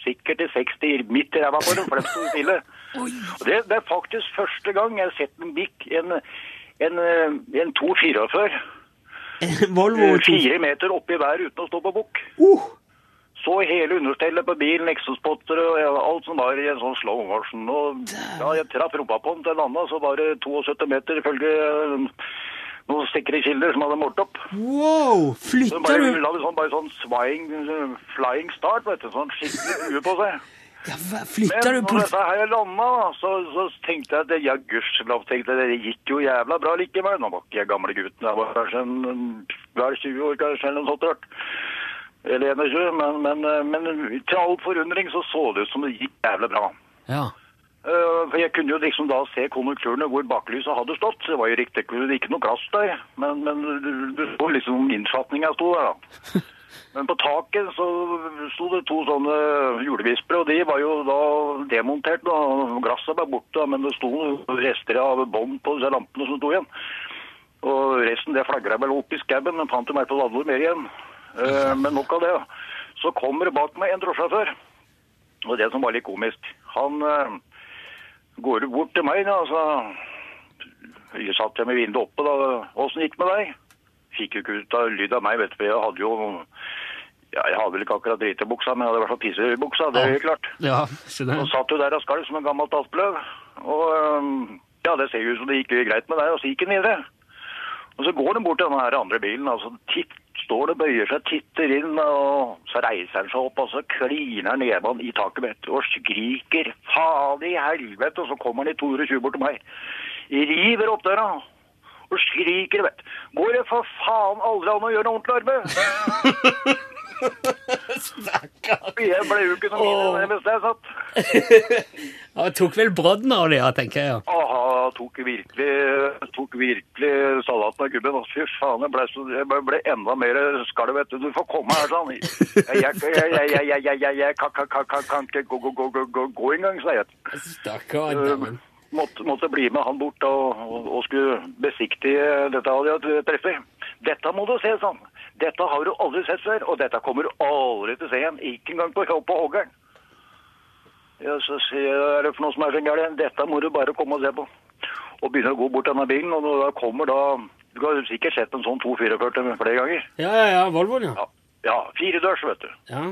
sikkert i 60 midt i ræva på dem, for de sto stille. Og det, det er faktisk første gang jeg har sett en bikk, en, en, en 244, Volvo eh, fire meter oppi hver uten å stå på bukk. Uh, Så hele understellet på bilen, eksospotter og alt som var i en sånn slow motion. Og ja, jeg traff rumpa på den til landa, så var det 72 meter ifølge eh, noen sikre kilder som hadde målt opp. wow! Så Flytter bare, du la det sånn, bare sånn swing, flying start, vet du, sånn skikkelig hue på seg. Ja, Flytter Men du når politi... dette her landa, da, så, så tenkte jeg at det- ja, gudskjelov, tenkte jeg, det gikk jo jævla bra likevel. Nå var ikke jeg gamle gutten, jeg var kanskje en, hver 20 år, kanskje, eller noe sånt rart. Eller 21, men, men, eh, men til all forundring så så det ut som det gikk jævla bra. Ja. Eh, For jeg kunne jo liksom da se konjunkturene hvor baklyset hadde stått. Det var jo riktig ikke noe glass der, men, men du- du så liksom innfatninga sto der, da. Men på taket så sto det to sånne julevispere, og de var jo da demontert. da. Glasset var borte, men det sto rester av bånd på disse lampene som sto igjen. Og resten det flagra vel opp i skauen, men fant jo meg på Dadler mer igjen. Eh, Men nok av det. Så kommer det bak meg en drosjesjåfør. Og det som var litt komisk, han eh, går bort til meg, da, så satt jeg med vinduet oppe, da. Åssen gikk det med deg? Fikk jo ikke ut av lyd av meg, vet du, for jeg hadde jo ja, Jeg hadde vel ikke akkurat drit i buksa, men jeg hadde i hvert fall pisse i buksa, det er jo klart. Ja. Og satt jo der og skalv som en gammelt aspløv. Og ja, det ser jo ut som det gikk greit med deg, og så gikk han videre. Og så går den bort til den her andre bilen, altså titt, står det, bøyer seg, titter inn, og så reiser han seg opp, og så kliner han neven i taket, mitt og skriker, faen i helvete, og så kommer han i 220 bort til meg. River opp døra, og skriker, vet du. Går det for faen aldri an å gjøre noe ordentlig arbeid? Stakkar. Jeg ble jo ikke noe mindre enn hvis jeg satt. ja, det tok vel brodden av det, ja, tenker jeg. Ja, Aha, tok virkelig, tok virkelig salaten av gubben. Fy faen, jeg ble, jeg ble enda mer skalv, du. Du får komme her, sånn. Jeg kan ikke gå, gå engang, sa jeg. Stakkar. Måtte, måtte bli med han bort og, og, og skulle besiktige dette treffet. Dette må du se, sånn. Dette har du aldri sett før, og dette kommer du aldri til å se igjen. Ikke engang på, på hoggeren. Ja, så sier jeg, er det for noe som er så gærent? Dette må du bare komme og se på. Og begynner å gå bort denne bilen, og da kommer da Du har sikkert sett en sånn 244 flere ganger. Ja, ja, ja. Volvoen, ja. Ja, ja firedørs, vet du. ja.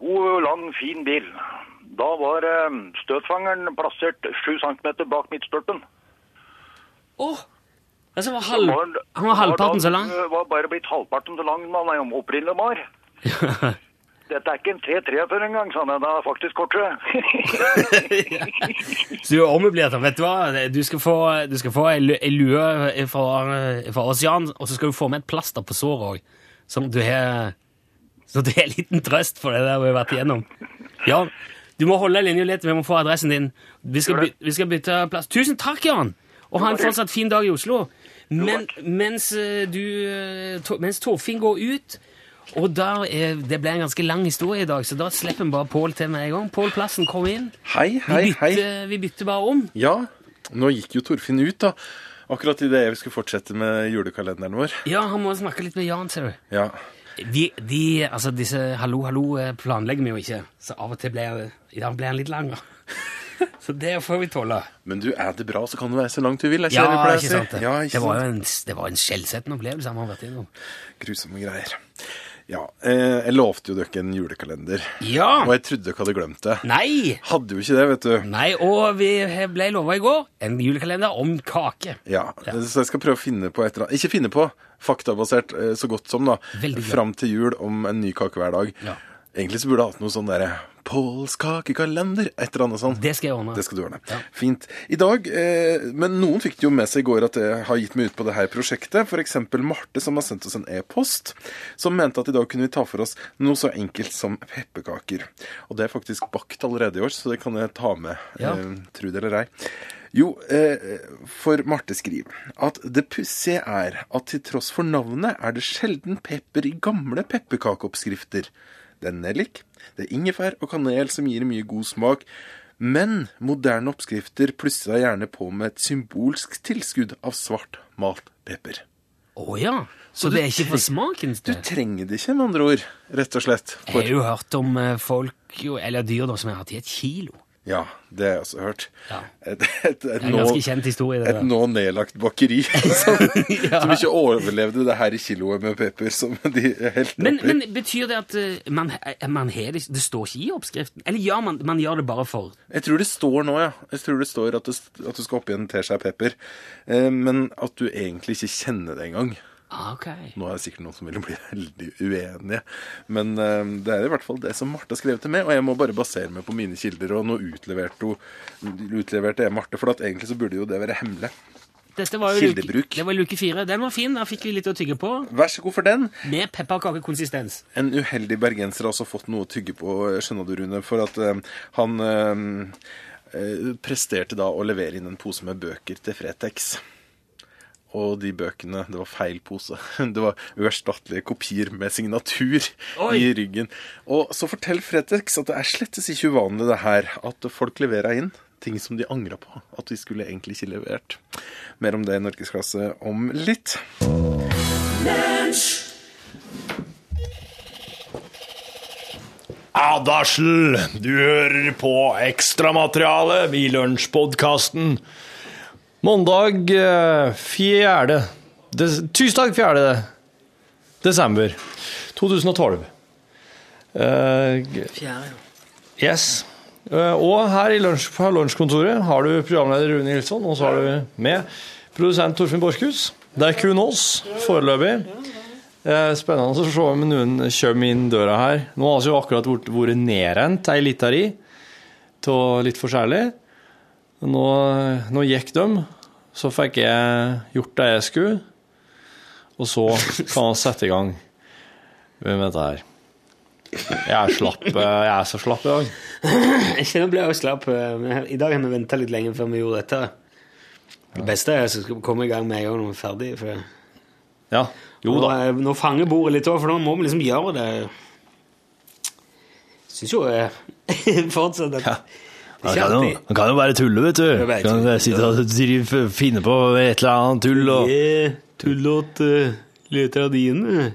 God, lang, fin bil. Da var eh, støtfangeren plassert 7 cm bak midtstolpen. Åh! Altså, var halv... Han var halvparten så lang. Han var bare blitt halvparten så lang som han opprinnelig var. Dette er ikke en T43 engang, sa han. Det er faktisk kortere. Så du er ommøblert. Vet du hva? Du skal få, du skal få ei lue fra, fra oss, Jan, og så skal du få med et plaster på såret òg. Sånn at du har Så er en liten trøst for det der vi har vært igjennom. Jan, du må holde linja litt. Vi må få adressen din. Vi skal, by, vi skal bytte plass. Tusen takk, Jan! Og ha en fortsatt fin dag i Oslo. Men mens eh, du eh, to- Mens Torfinn går ut og der er, Det ble en ganske lang historie i dag, så da slipper vi bare Pål til med en gang. Pål Plassen, kom inn. Hei, Vi hei, hei. vi bytter bare om. Ja, nå gikk jo Torfinn ut, da. Akkurat idet vi skulle fortsette med julekalenderen vår. Ja, han må snakke litt med Jan, ser du. Ja. Vi, de, altså disse hallo, hallo eh, planlegger vi jo ikke, så av og til blir, i dag blir den litt lang. Så det får vi tåle. Men du, er det bra, så kan du være så langt du vil. Jeg Ja, ikke sant det. Ja, ikke det var jo en, det var en skjellsettende opplevelse han har vært innom. Grusomme greier. Ja, eh, jeg lovte jo dere en julekalender. Ja! Og jeg trodde dere hadde glemt det. Nei! Hadde jo ikke det, vet du. Nei, og vi ble lova i går en julekalender om kake. Ja, Så jeg skal prøve å finne på et eller annet Ikke finne på, faktabasert eh, så godt som, da. Veldig bra. Fram til jul om en ny kake hver dag. Ja. Egentlig så burde jeg hatt noe sånn derre «Polskakekalender» Et eller annet sånt. Det skal jeg ordne. Det skal du ordne. Ja. Fint. I dag, eh, Men noen fikk det jo med seg i går at jeg har gitt meg ut på det her prosjektet. F.eks. Marte, som har sendt oss en e-post, som mente at i dag kunne vi ta for oss noe så enkelt som pepperkaker. Og det er faktisk bakt allerede i år, så det kan jeg ta med. Ja. Eh, tro det eller ei. Jo, eh, for Marte skriver at det pussige er at til tross for navnet er det sjelden pepper i gamle pepperkakeoppskrifter. Det er nellik, det er ingefær og kanel som gir mye god smak, men moderne oppskrifter plusser gjerne på med et symbolsk tilskudd av svart malt pepper. Å ja! Så det er ikke for smakens Du del? trenger det ikke, med andre ord, rett og slett. Jeg har jo hørt om eh, folk, eller dyr da, som har hatt i et kilo. Ja, det har jeg også hørt. Ja. Et, et, et, en nå, ganske kjent historie. det et nå nedlagt bakeri som, Ja. som ikke overlevde det her i kiloet med pepper som de helte Men, men betyr det at eh, man, eh, man har det Det står ikke i oppskriften? Eller ja, man, man gjør det bare for Jeg tror det står nå, ja. Jeg tror det står at, det, at du skal oppi en teskje pepper. Eh, men at du egentlig ikke kjenner det engang. Ah, Ok. Nå er det sikkert noen som vil bli veldig uenige. Men uh, det er i hvert fall det som Marte har skrevet til meg, og jeg må bare basere meg på mine kilder. Og nå utleverte, utleverte jeg Marte, for at egentlig så burde jo det være hemmelig. Dette var jo luke, Kildebruk. det var luke fire. Den var fin. Da fikk vi litt å tygge på. Vær så god for den. Med pepperkakekonsistens. En uheldig bergenser har også fått noe å tygge på, skjønner du, Rune, for at uh, han uh, presterte da å levere inn en pose med bøker til Fretex. Og de bøkene, det var feil pose. Det var uerstattelige kopier med signatur Oi. i ryggen. Og så forteller Fretex at det er slettes ikke uvanlig det her, at folk leverer inn ting som de angra på. At de skulle egentlig ikke levert. Mer om det i Norgesklasse om litt. Advarsel! Du hører på ekstramateriale i lunsjpodkasten. Mandag fjerde, 4. Des Tirsdag 4. desember 2012. Uh, Fjerde, ja. yes. Uh, og her i lunsj, på lunsjkontoret har du programleder Rune Nilsson, og så har du med produsent Torfinn Borchhus. Det er kun oss foreløpig. Uh, Spennende å se om noen kommer inn døra her. Nå har vi jo akkurat vært- vært nedrent ei lita ri av litt forskjellig. Nå, nå gikk de, så fikk jeg gjort det jeg skulle, og så kan vi sette i gang med dette her. Jeg er slapp. eh, Jeg er så slapp i dag. Jeg kjenner jeg blir også slapp. eh, I dag har vi venta litt lenge før vi gjorde dette. Det beste er å komme i gang med en gang når vi er ferdig. For Ja. Jo da. Nå, nå fanger bordet litt òg, for nå må vi liksom gjøre det. Syns jo jeg fortsatt at det ikke alltid man kan jo bare tulle, vet du. Jeg Kan bare sitte og finne på et eller annet tull og Jeg tuller åt uh, litt av dine,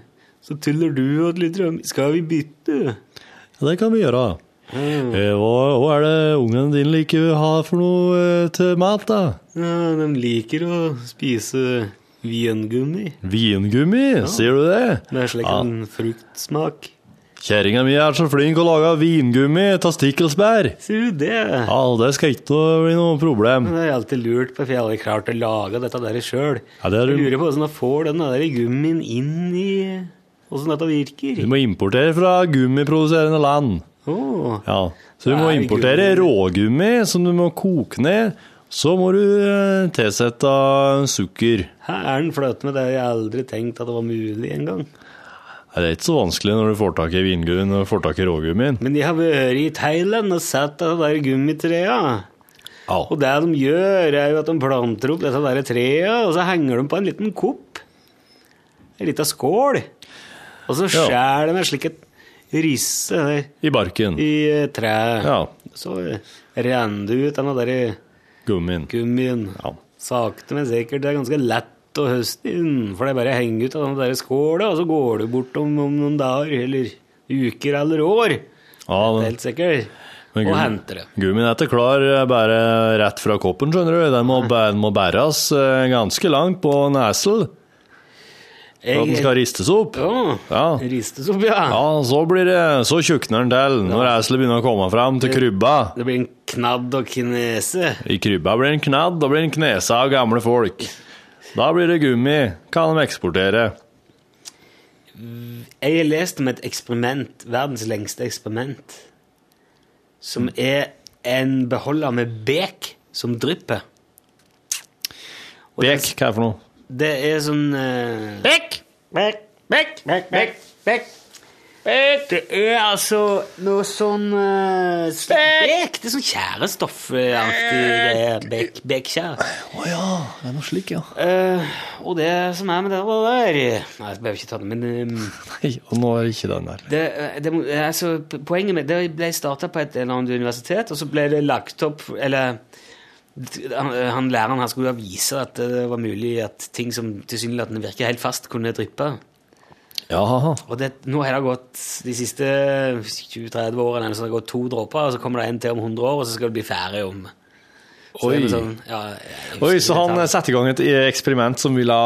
så tuller du åt litt av Skal vi bytte? Ja, det kan vi gjøre. Eh, Hva, hva er det ungen din liker å ha for noe eh, til mat, da? Ja, de liker å spise vingummi. Vingummi, sier du det? Det er slik Ja. en fruktsmak. Kjerringa mi er så flink å lage vingummi av stikkelsbær. Ser du det? Ja, det skal ikke bli noe problem. Det er alltid lurt på, for jeg har aldri klart å lage dette der sjøl. Ja, det er Jeg lurer på hvordan jeg får den der gummien inn i Åssen dette virker. Du må importere fra gummiproduserende land. Åh. Ja, så du må importere gummi. rågummi som du må koke ned. Så må du eh, tilsette sukker. Her er den fløte med det jeg aldri tenkt at det var mulig engang. Det er ikke så vanskelig når du får tak i vingummi og får tak i rågummien. Men de har vært i Thailand og sett det der gummitrea. Ja. Og det de gjør, er jo at de planter opp disse der trea, og så henger de på en liten kopp. En liten skål. Og så skjærer de en slik et risse der I barken. i eh, treet. Ja. Så renner det ut den der Gummien. gummien. Ja. Sakte, men sikkert. Det er ganske lett å høst inn, for det bare å henge ut av den der skåla, og så går du bort om, om noen dager, eller uker eller år, Ja, men, helt sikkert, og henter det. Gummien er ikke klar bare rett fra koppen, skjønner du. Den må, den må bæres eh, ganske langt på nesel for at den skal ristes opp. Ja, Ja. ristes opp, ja. Ja, så blir det, så tjukner den til når eselet begynner å komme fram til krybba. Det blir en knadd og knese. I krybba blir en knadd, og blir en knese av gamle folk. Da blir det gummi, kan de eksportere. Jeg har lest om et eksperiment, verdens lengste eksperiment, som er en beholder med bek som drypper. Bek, hva er det for noe? Det er sånn uh... Bek! Bek! Bek! Bek! Bek! Bekk! Det er altså noe sånn uh, Bekk! Det er sånn tjærestoffaktig bek, Bekk, Bekkjær. Å ja, det er noe slik, ja. Uh, og det som er med det der Nei, jeg behøver ikke ta det, men um, Nei, og nå er ikke den der. det, det, altså, Poenget med det ble starta på et eller annet universitet, og så ble det lagt opp Eller han, han læreren her skulle vise at det var mulig at ting som tilsynelatende virker helt fast, kunne dryppe. Ja, Og det, nå har det gått de siste 20-30 årene, så har det gått to dråper, og så kommer det en til om 100 år, og så skal det bli ferdig om så Oi. Sånn, ja, Oi, så han setter i gang et eksperiment som ville,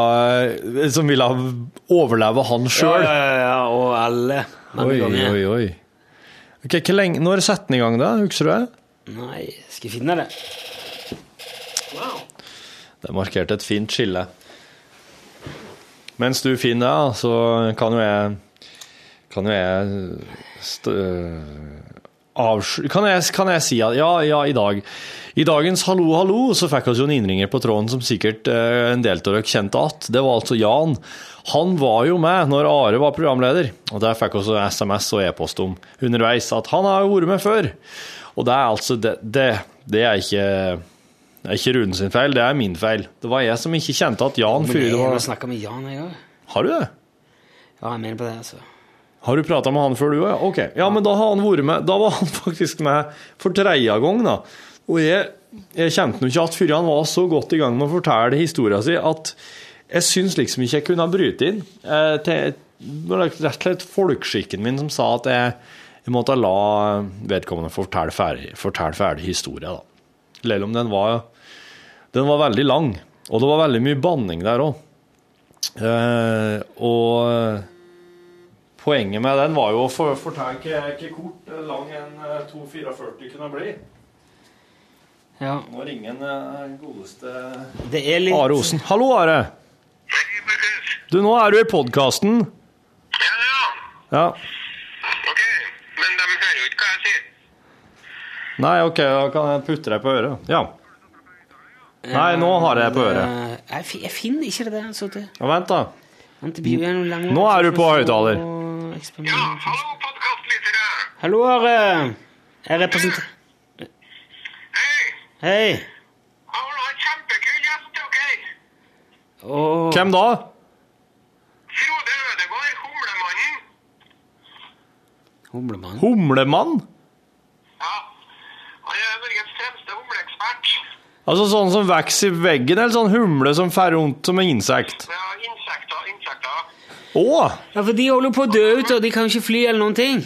som ville overleve han sjøl. ja, ja, ja, og alle. Oi, oi, oi. Okay, hvor lenge, Når setter han i gang, da? Husker du det? Nei, skal jeg finne det? Det markerte et fint skille. Mens du finner det, så kan jo jeg Kan jo jeg st kan, jeg, kan jeg si at ja, ja, i dag I dagens Hallo, hallo så fikk vi jo en innringer på tråden som sikkert eh, en del av dere kjente att. Det var altså Jan. Han var jo med når Are var programleder, og der fikk vi SMS og e-post om underveis at han har jo vært med før. Og det er altså Det, det, det er ikke det er ikke Rune sin feil, det er min feil. Det var jeg som ikke kjente at Jan Fyre jeg var har snakka med Jan, jeg òg. Har du det? Ja, jeg mener på det, altså. Har du prata med han før, du òg? Ja, ok. Ja, men da har han vært med. Da var han faktisk med for tredje gang, da. Og jeg, jeg kjente nå ikke at før han var så godt i gang med å fortelle historia si, at jeg syns liksom ikke jeg kunne ha bryte inn. Eh, til, rett og slett folkeskikken min som sa at jeg, jeg måtte la vedkommende fortelle ferdig, fortelle ferdig historia, da. Selv om den var, den var veldig lang, og det var veldig mye banning der òg. Eh, og poenget med den var jo å for- fortelle hvor hvor kort eh, lang en eh, 244 kunne bli. Ja. Nå ringer en eh, godeste Det er litt Are Osen. Hallo, Are. Du, nå er du i podkasten. Ja, ja. Ja. Ok. Men de hører jo ikke hva jeg sier. Nei, OK, da kan jeg putte deg på øret. Ja. Nei, nå har jeg det på øret. Eh, Jeg, jeg finner ikke det der. Så det, Ja, vent, da. Vent, er jo Nå er du på høyttaler. Ja, hallo, podkastlyttere. Hallo, Are. Jeg representerer Hei. Kjempekul gjest OK? Oh. Hvem da? Frode Ødegård, Humlemannen. Humlemann. Humlemann? Han er Norges fremste humleekspert. Altså sånn som vokser i veggen, eller sånn humle som fer rundt som en insekt? Ja, insekter, insekter. Å! Ja, for de holder jo på å dø ut, og de kan ikke fly eller noen ting.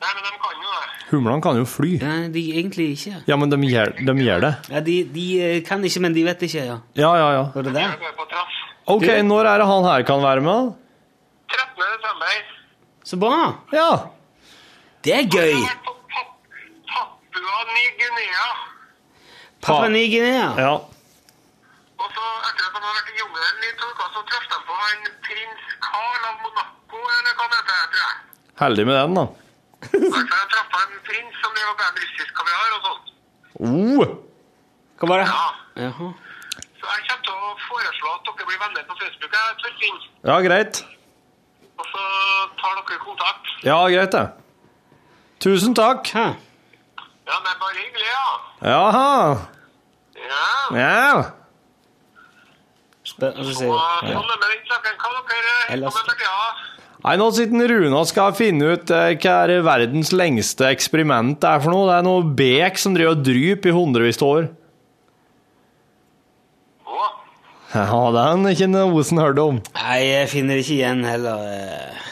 Nei, men de kan jo det. Humlene kan jo fly. Ja, de egentlig ikke. Ja, men de gjør, de gjør det. Ja, de, de eh, kan ikke, men de vet ikke, ja. Ja, ja, ja. Var det går. Ok, når er det han her kan være med? 13. desember. Så bra. Ja. Det er gøy. Jeg har vært på Pap Papua Ny-Guinea. Papua Ny-Guinea. Ja. Og så etter at de har vært i jungelen i to uker, så traff de på han prins Carl av Monaco, eller hva han heter, tror jeg. Heldig med den, da. Altså, jeg traff på en prins som drev og en russisk kaviar og sånt. Oh. Hva var det? Ja. Jaha. Så jeg kommer til å foreslå at dere blir venner på Facebook, jeg, Torfinn. Ja, greit. Og så tar dere kontakt. Ja, greit det. Tusen takk. Hæ? Ja, men bare hyggelig, ja. Jaha. Ja. Ja. Spennende. så Og sier er det med den saken. Hva dere holder Ellers- på med for tida? Nei, nå sitter Rune og skal finne ut eh, hva er verdens lengste eksperiment er for noe. Det er noe bek som driver og dryper i hundrevis av år. Ja, det er han ikke Osen hørte om. Nei, jeg finner ikke igjen heller. eh.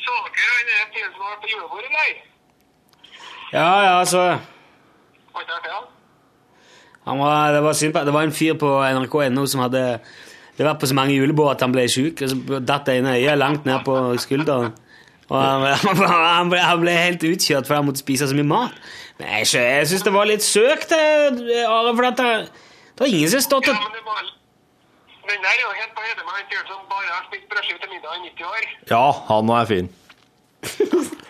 så dere han der fyren som var på julebordet, eller? Ja, ja, så Har ikke hørt det, han? han var, Det var synd Det var en fyr på nrk.no som hadde det vært på så mange julebord at han ble syk, og så datt det ene øyet langt ned på skulderen. Og han, han, ble, han ble helt utkjørt fordi han måtte spise så mye mat. Men jeg, jeg syns det var litt søkt, eh, Are, for det, det var ingen som har stått Ja, og men det var... Den der er jo helt på høyde med han fyren som bare har spist brødskive til middag i 90 år. Ja, han er fin.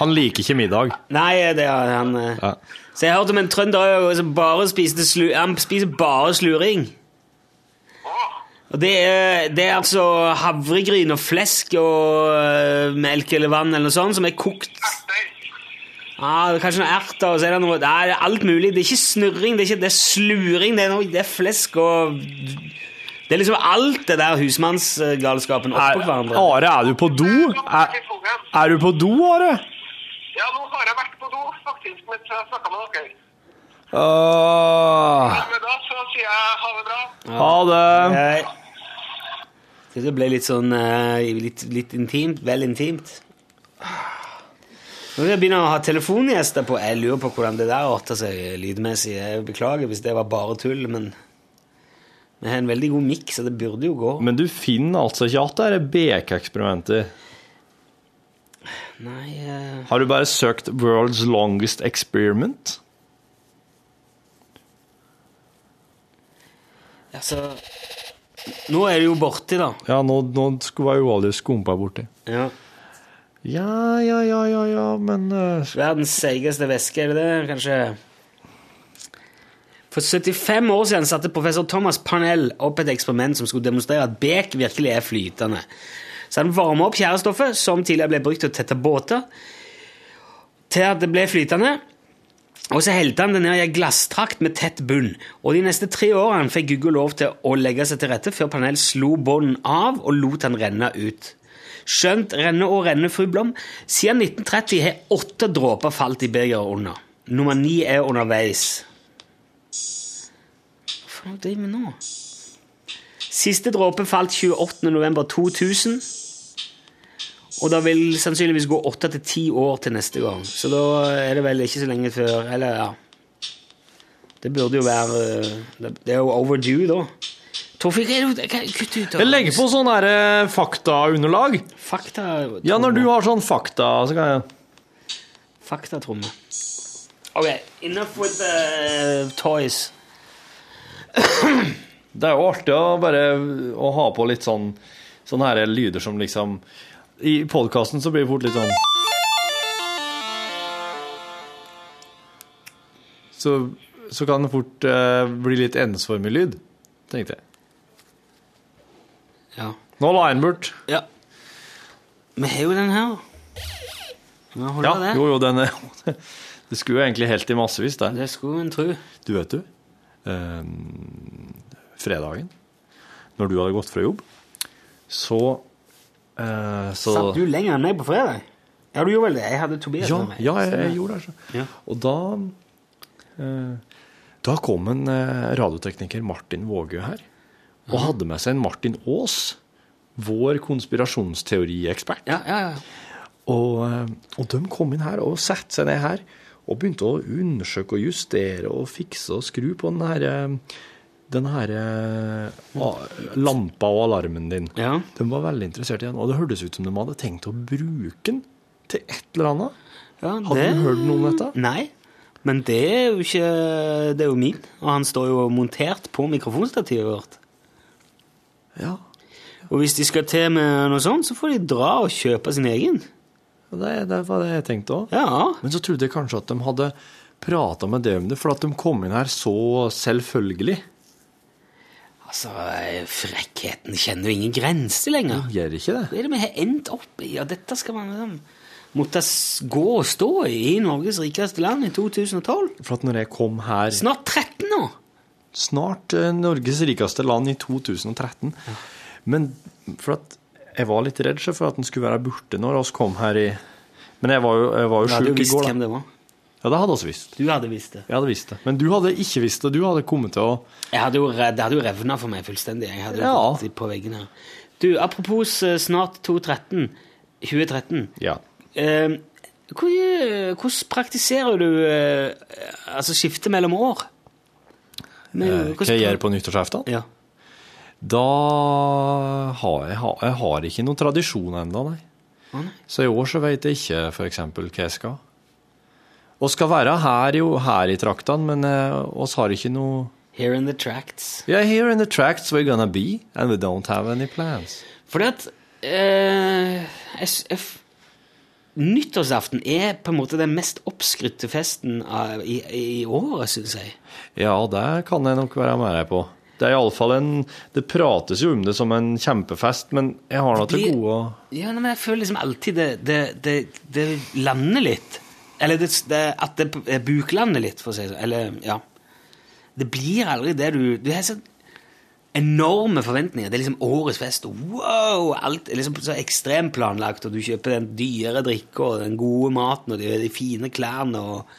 Han liker ikke middag. Nei, det er han eh. Ja. Så jeg hørte om en trønder som bare spiste slu, Han spiser bare sluring. Og det er, det er altså havregryn og flesk og øh, melk eller vann eller noe sånt som er kokt. Ah, kanskje noen erter, og så er det noe Nei, det er alt mulig. Det er ikke snurring, det er, ikke, det er sluring, det er, noe, det er flesk og Det er liksom alt det der husmannsgalskapen oppå hverandre. Are, er du på do? Er, er du på do, Are? Ja, nå har jeg vært på do, faktisk, mens jeg snakka med dere. Åh, Men da så sier jeg ha det bra. ha det. Det ble litt sånn øh, litt, litt intimt. Vel intimt. Når jeg begynner å ha telefongjester på. Jeg lurer på hvordan det der arter seg lydmessig. Jeg beklager hvis det var bare tull, men vi har en veldig god miks, så det burde jo gå. Men du finner altså ikke at det er BK-eksperimenter? Nei uh... Har du bare søkt 'World's Longest Experiment'? Altså Nå er det jo borti, da. Ja, nå, nå skulle jeg jo aldri skumpa borti. Ja. Ja, ja, ja, ja, ja, men uh... Verdens seigeste væske, er det det? Kanskje For 75 år siden satte professor Thomas Panel opp et eksperiment som skulle demonstrere at bek virkelig er flytende. Så han varma opp tjærestoffet, som tidligere ble brukt til å tette båter, til at det ble flytende. Og så helte han det ned i en glasstrakt med tett bunn. Og de neste tre årene fikk Gugge lov til å legge seg til rette før Panel slo bånden av og lot han renne ut. Skjønt renne og renne, fru Blom. Siden 1930 har åtte dråper falt i begeret under. Nummer ni er underveis. Hva faen driver vi med nå? Siste dråpe falt 28. november 2000. Og det vil sannsynligvis gå åtte til ti år til neste gang. Så da er det vel ikke så lenge før Eller, ja. Det burde jo være øh, Det er jo overdue, da. Det Kutt ut. Jeg legger på sånn her eh, faktaunderlag. Fakta Ja, når du har sånn fakta, så kan jeg Faktatromme. Ok, enough with the toys. Det er jo artig å bare å ha på litt sånn sånne her lyder som liksom I podkasten så blir det fort litt sånn Så, så kan det fort eh, bli litt ensformig lyd, tenkte jeg. Ja. Nå la jeg den bort. Ja. Vi har jo den her. Ja, det. jo, jo, den er Det skulle jo egentlig helt i massevis, det. Det skulle en tro. Du vet du, eh, fredagen, når du hadde gått fra jobb, så eh, så Satt du lenger enn meg på fredag? Ja, du gjorde vel det. Jeg hadde Tobias Ja, med meg. ja jeg, jeg gjorde det. så. Ja. Og da eh, Da kom en eh, radiotekniker, Martin Vågø, her, og hadde med seg en Martin Aas, vår konspirasjonsteoriekspert. Ja, ja, ja. Og, og de kom inn her og satte seg ned her og begynte å undersøke og justere og fikse og skru på den her, den her eh, lampa og alarmen din. Ja. De var veldig interessert i den, og det hørtes ut som de hadde tenkt å bruke den til et eller annet. Ja, Hadde det- du hørt noe om dette? Nei, men det er jo ikke Det er jo min, og han står jo montert på mikrofonstativet vårt. Ja. Og hvis de skal til med noe sånt, så får de dra og kjøpe sin egen. Det, det var det jeg tenkte òg. Ja. Men så trodde jeg kanskje at de hadde prata med deg om det, for at de kom inn her så selvfølgelig. Altså, frekkheten kjenner jo ingen grenser lenger. Det Gjør ikke det? Hva er det vi har endt opp i? Ja, dette skal man liksom måtte gå og stå i i Norges rikeste land i 2012. For at når jeg kom her Snart 13 nå! Snart eh, Norges rikeste land i 2013. Men for at jeg var litt redd for at den skulle være borte når oss kom her i Men jeg var jo, jeg var jo Du hadde jo i visst hvem det var. Ja, det hadde vi visst. Du hadde visst det. Jeg hadde visst det. Men du hadde ikke visst det. Du hadde kommet til å Jeg hadde jo, det hadde jo revna for meg fullstendig. Jeg hadde jo Ja. fått på veggen her. Du, apropos eh, snart 2013. 2013. Ja. Eh, eh, hvordan praktiserer du eh, altså skifte mellom år? Men, Eh, Hva jeg gjør på nyttårsaften? Ja. Da har jeg, jeg har ikke noen tradisjon ennå, nei. Ah, nei. Så i år så vet jeg ikke eksempel hva jeg skal. Og skal være her, jo, her i traktene, men eh, oss har ikke noe Here in the tracts. Yeah, here in the tracts we're gonna be, and we don't have any plans. Fordi at uh, Nyttårsaften er på en måte den mest oppskrytte festen av, i, i året, syns jeg. Ja, det kan jeg nok være med deg på. Det er iallfall en Det prates jo om det som en kjempefest, men jeg har nå til gode Ja, men jeg føler liksom alltid det, det, det, det lander litt. Eller det, det, at det er buklander litt, for å si det sånn. Eller, ja. Det blir aldri det du Du har så enorme forventninger. Det er liksom årets fest. og Wow! Alt er liksom så ekstremt planlagt, og du kjøper den dyre drikka og den gode maten og de, de fine klærne og,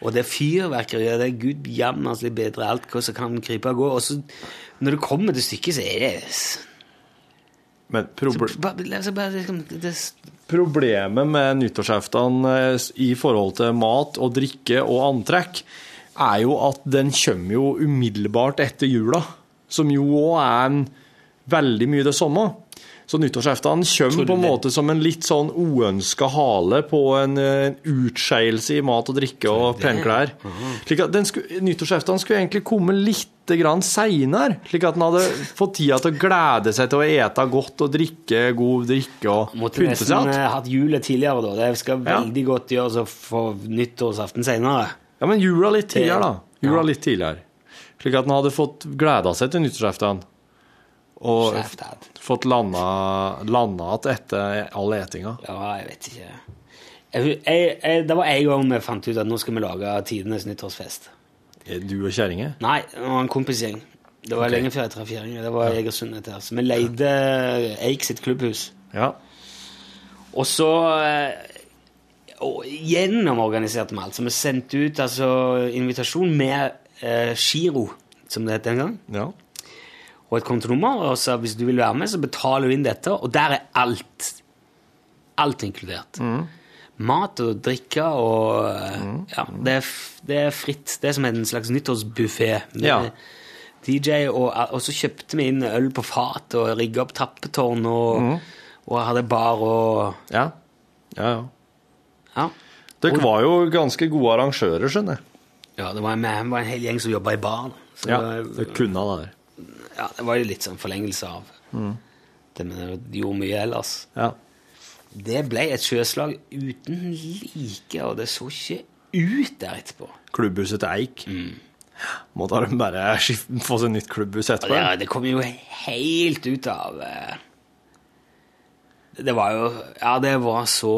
og det fyrverkeriet. Det er gud jammerlig bedre alt hva som kan krype og gå. Og så, når det kommer til stykket, så er det Men proble liksom, problemet med nyttårsaften eh, i forhold til mat og drikke og antrekk, er jo at den kommer jo umiddelbart etter jula, som jo òg er en veldig mye det samme. Så nyttårsaften kommer på en måte som en litt sånn uønska hale på en, eh, en utskeielse i mat og drikke og penklær. Slik at skulle, nyttårsaften skulle egentlig komme litt grann seinere, slik at den hadde fått tida til å glede seg til å ete godt og drikke god drikke og Måtte pynte seg. nesten Måtte eh, hatt julet tidligere, da. Det skal Ja. veldig godt gjøres å få nyttårsaften senere. Ja, men jula litt tidligere, da. Jula Ja. litt tidligere. Slik at den hadde fått gleda seg til nyttårsaften. Og fått landa, landa at etter all etinga. Ja, jeg vet ikke. Jeg, jeg, jeg, det var en gang vi fant ut at nå skal vi lage tidenes nyttårsfest. Er Du og kjerringa? Nei, det var en kompisgjeng. Det var okay. lenge før jeg traff kjerringa. Det var Egersund dette her. Så vi leide Eik sitt klubbhus. Ja. Og så eh, og gjennomorganiserte vi alt. Så vi sendte ut altså invitasjon med eh, giro, som det het den gang. ja. Og et kontonummer, og så hvis du vil være med, så betaler du inn dette, og der er alt. Alt inkludert. Mat og drikke og mm. Ja, det er, det er fritt. Det er som en slags nyttårsbuffé. Ja. DJ, og, og så kjøpte vi inn øl på fat og rigga opp tappetårn og, og hadde bar og Ja. ja, ja. Ja. Dere var jo ganske gode arrangører, skjønner jeg. ja det var en, det var en hel gjeng som jobba i bar. Så Ja, det, Dere kunne det der. Ja, det var jo litt sånn forlengelse av det vi gjorde mye ellers. Ja. Det ble et sjøslag uten like, og det så ikke ut der etterpå. Klubbhuset til Eik. Måtte de bare skifte, få seg nytt klubbhus etterpå? det, det kom jo helt ut av eh, Det var jo Ja, det var så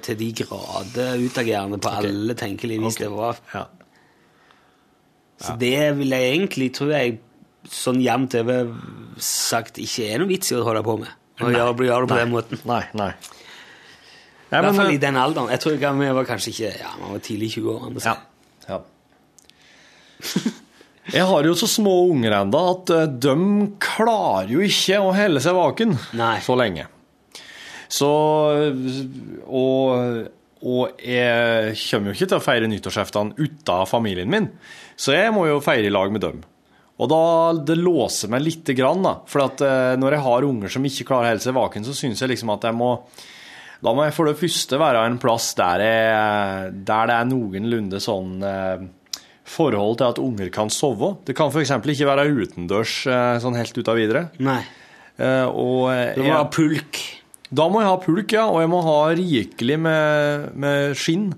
til de grader utagerende på alle tenkelige vis. Det var Ja. Så det vil jeg egentlig, tror jeg, sånn jevnt over sagt ikke er noe vits i å holde på med. Å gjøre, det på Nei. den måten. Nei, nei. I hvert fall eh, i den alderen. Jeg tror vi var kanskje ikke Ja, vi var tidlig i 20-årene. Ja. ja. Jeg har jo så små unger ennå at eh, de klarer jo ikke å helle seg vaken så lenge. Så og, og jeg kommer jo ikke til å feire nyttårsaften uten familien min, så jeg må jo feire i lag med dem. Og da det låser meg lite grann, da. For at eh, når jeg har unger som ikke klarer å holde seg vaken, så syns jeg liksom at jeg må Da må jeg for det første være en plass der, jeg, der det er noenlunde sånn eh, forhold til at unger kan sove. Det kan f.eks. ikke være utendørs eh, sånn helt uten videre. Nei. Og Du må ha pulk. Da må jeg ha pulk, ja. Og jeg må ha rikelig med, med skinn.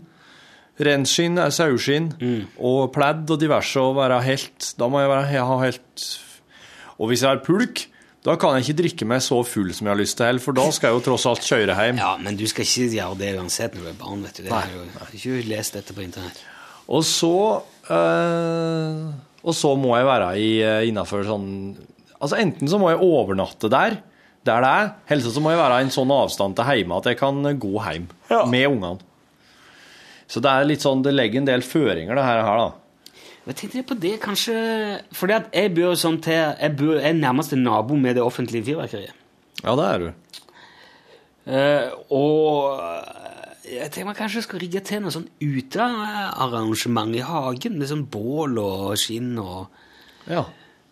Renskinn, eh, saueskinn og pledd og diverse. Og være helt Da må jeg være, jeg ha helt Og hvis jeg har pulk, da kan jeg ikke drikke meg så full som jeg har lyst til, for da skal jeg jo tross alt kjøre hjem. Ja, men du skal ikke gjøre det uansett når du er barn, vet du. Det er jo, har ikke lest dette på internett. Og så øh, Og så må jeg være i, eh, innenfor sånn Altså enten så må jeg overnatte der, der det er, eller så må jeg være i en sånn avstand til hjemme at jeg kan gå hjem med ungene. Så det er litt sånn, det legger en del føringer, det her, her da. Jeg tenkte på det, kanskje Fordi at jeg bor sånn til Jeg bor, er nærmeste nabo med det offentlige fyrverkeriet. Ja, det er du. Uh, og jeg tenker man kanskje skal rigge til noe sånn utearrangement i hagen, med sånn bål og skinn og, Ja.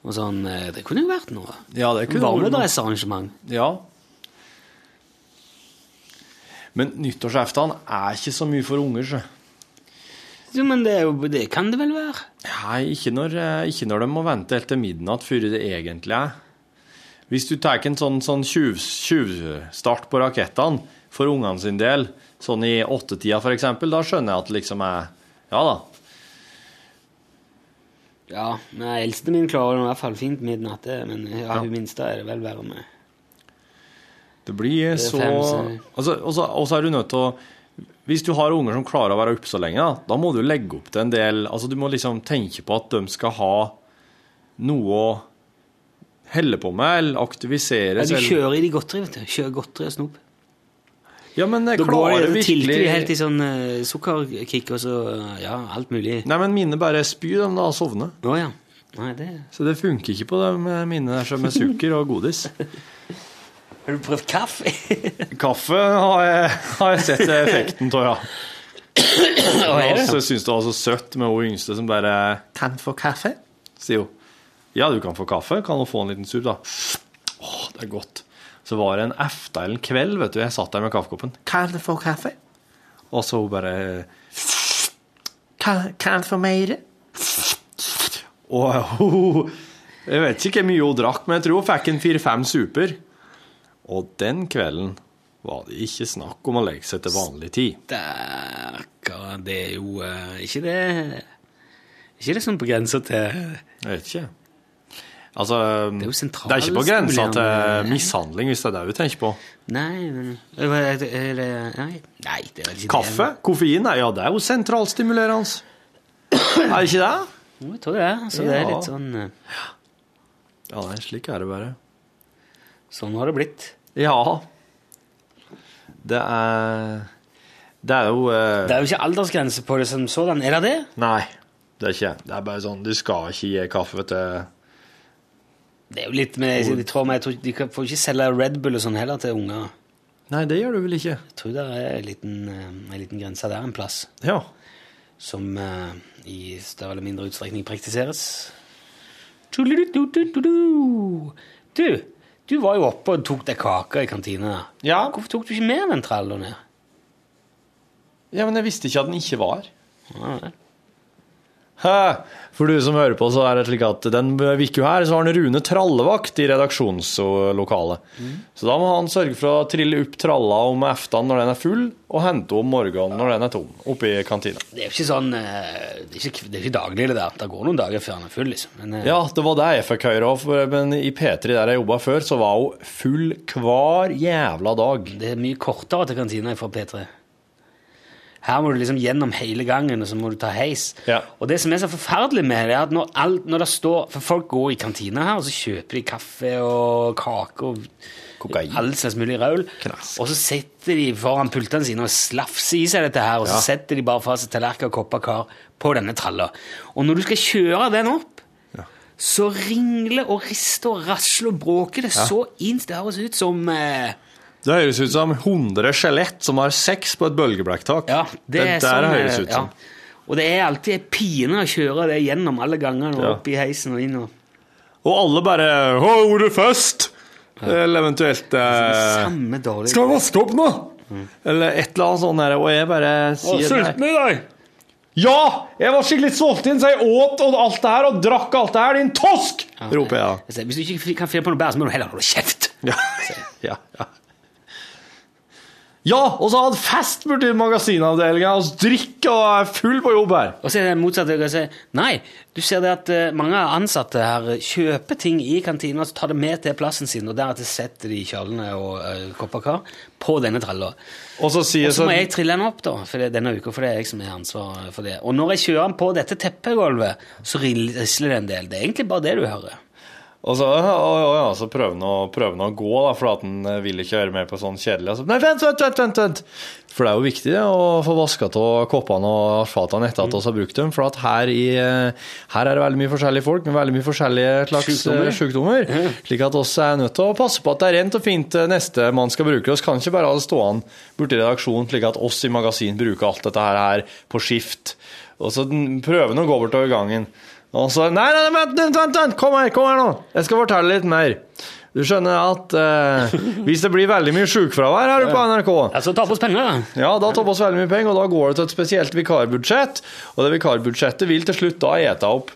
og sånn. eh, Det kunne jo vært noe. Ja, det kunne. Varmedressarrangement. Ja. Men nyttårsaften er ikke så mye for unger, så. Jo, men det, jo, det kan det vel være? Nei, ikke når, eh, ikke når de må vente helt til midnatt før det egentlig er. Hvis du tar en sånn, sånn tjuv- tjuvstart på rakettene for ungene sin del, sånn i åttetida eksempel, da skjønner jeg at det liksom er Ja da. Ja, men eldste min klarer i hvert fall fint midnatt, men ja, Ja. hun minste er det vel verre med. Det blir Det er så fem, så- altså, Og så er du nødt til å Hvis du har unger som klarer å være oppe så lenge, da, da må du legge opp til en del Altså, du må liksom tenke på at de skal ha noe å helle på med, eller aktivisere Ja, du kjører i de godteri, vet du. Kjører godteri og snop. Ja, men jeg Da går virkelig det tilter de helt i sånn uh, sukkerkick og så ja, alt mulig. Nei, men mine bare spyr dem da og sovner. Oh, ja. Nei, det Så det funker ikke på de mine der som med sukker og godis. Har du prøvd kaffe? Kaffe har jeg, har jeg sett effekten av, ja. Og så syns det var så søtt med hun yngste som bare 'Kan få kaffe?' sier hun. Ja, du kan få kaffe. Kan du få en liten sup, da? Å, det er godt. Så var det en efta eller en kveld, vet du. Jeg satt der med kaffekoppen. 'Kan du få kaffe?' Og så hun bare Kan, kan få mer? Og hun Jeg vet ikke hvor mye hun drakk, men jeg tror hun fikk en fire-fem super. Og den kvelden var det ikke snakk om å legge seg til vanlig tid. Stakkar, det er jo uh, ikke det Ikke det sånn på grensa til Jeg vet ikke. Altså, Det er jo det er ikke på grensa til mishandling, hvis det er det du tenker på. Nei, men er det, er det, Nei, nei, det er ikke Kaffe? Koffein? Nei, ja, det er jo sentralstimulerende. Er det ikke det? det. Jo, Jeg tror det er. Så det er litt sånn eh, Ja, nei, slik er det bare. Sånn har det blitt. Ja. Det er Det er jo eh, Det er jo ikke aldersgrense på det som sådan. Er det det? Nei, det er ikke. Det er bare sånn Du skal ikke gi kaffe til Det er jo litt med, jeg tror, men jeg tror, De kan- får ikke selge Red Bull og sånn heller til unger. Nei, det gjør du vel ikke? Jeg tror det er en liten, eh, en liten grense der en plass. Ja. Som eh, i større eller mindre utstrekning praktiseres. Du, du var jo oppe og tok deg kake i kantina. Ja. Hvorfor tok du ikke med den trallen ned? ja, men jeg visste ikke at den ikke var. Ja, vel. For du som hører på, så er det slik at den uka her så har han Rune trallevakt i redaksjonslokalet. Så da må han sørge for å trille opp tralla om eftan når den er full, og hente om morgenen når den er tom, oppe i kantina. Det er jo ikke sånn eh, Det er ikke, det er ikke daglig, det der. Det går noen dager før han er full, liksom. Men, eh, Ja, det var det jeg fikk høre òg, men i P3 der jeg jobba før, så var hun full hver jævla dag. Det er mye kortere til kantina fra P3. Her må du liksom gjennom hele gangen, og så må du ta heis. Ja. Og det som er så forferdelig med det, er at når, alt, når det står For folk går i kantina her, og så kjøper de kaffe og kake og Kokain. all slags mulig raul. Knask. Og så setter de foran pultene sine og slafser i seg dette her, og så Ja. setter de bare fra seg tallerkener kopper kar på denne tralla. Og når du skal kjøre den opp, så ringler og rister og rasler og bråker det så inn. Det høres ut som eh, Det høres ut som 100 skjelett som har sex på et bølgeblekktak. Ja, det, er der sånn, høres ut ja. som. Og det er alltid en pine å kjøre det gjennom alle gangene og Ja. opp i heisen og inn. Og... Og alle bare 'Å, ordet først!' Eller eventuelt eh, Samme dårlig Skal vaske opp nå? Eller et eller annet sånt der, og jeg bare sier Sulten i dag! Ja! Jeg var skikkelig sulten, så jeg åt og alt det her og drakk alt det her, din tosk! roper jeg da. Hvis du ikke kan finne på noe bedre, så må du heller holde kjeft. Ja, ja, ja. Ja, og så hadde fest borti magasinavdelinga og drikke og er full på jobb her. Og så er det motsatt. Jeg sier, nei, du ser det at eh, mange ansatte her kjøper ting i kantina og så tar det med til plassen sin, og deretter setter de kjølene og uh, kopper kar på denne tralla. Og så sier Og så så må jeg trille den opp da, for det, denne uka, for det er jeg som har ansvaret for det. Og når jeg kjører den på dette teppegulvet, så risler det en del. Det er egentlig bare det du hører. Og så, og, ja, ja, så prøver han å, gå, da, for at han eh, vil ikke høre mer på sånn kjedelig. Altså, nei, vent, vent, vent, vent, vent! For det er jo viktig det, å få vaska av koppene og fatene etter at vi har brukt dem. For at her, i, eh, her er det veldig mye forskjellige folk med veldig mye forskjellige slags sykdommer. sykdommer sjukdommer. Slik at oss er nødt til å passe på at det er rent og fint eh, neste man skal bruke. Vi kan ikke bare ha det stående borti redaksjonen slik at oss i magasin bruker alt dette her, på skift. Og så prøver han å gå bortover gangen. Og så Nei, nei, vent, vent, vent! Kom her, kom her nå! Jeg skal fortelle litt mer. Du skjønner at eh, hvis det blir veldig mye sjukefravær her på NRK, Ja, Så ta på oss penger, da. ja, da tar vi oss veldig mye penger, og da går det til et spesielt vikarbudsjett. Og det vikarbudsjettet vil til slutt da ete opp.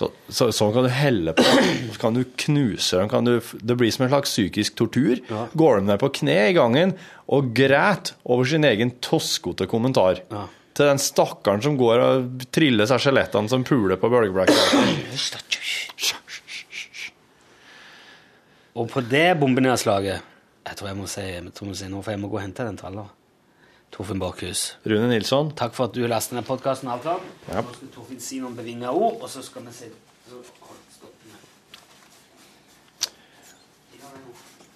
Så, så, sånn kan du helle på. Så kan du knuse dem. Kan du, det blir som en slags psykisk tortur. Går de ned på kne i gangen og græt over sin egen toskete kommentar. Ja. Til den stakkaren som går og triller seg skjelettene som puler på bølgeblekket. Og på det bombenedslaget Jeg tror jeg må si, jeg må si noe, for jeg må gå og hente den tralla. Torfinn Bakhus. Rune Nilsson. Takk for at du lastet ned podkasten. Ja. Nå skal Torfinn si noen bevinga ord, og så skal vi se.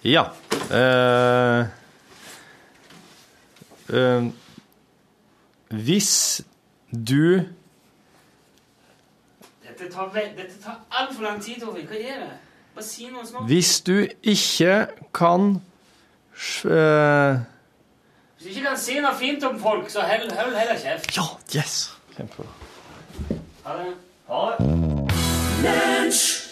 Ja. Eh, eh, hvis du Dette tar, dette tar altfor lang tid, Torfinn. Hva er det? Bare si noe snart. Hvis du ikke kan uh, Hvis du ikke kan si noe fint om folk, så hold hold heller kjeft. Ja, yes! Kjempebra. Ha det. Ha det.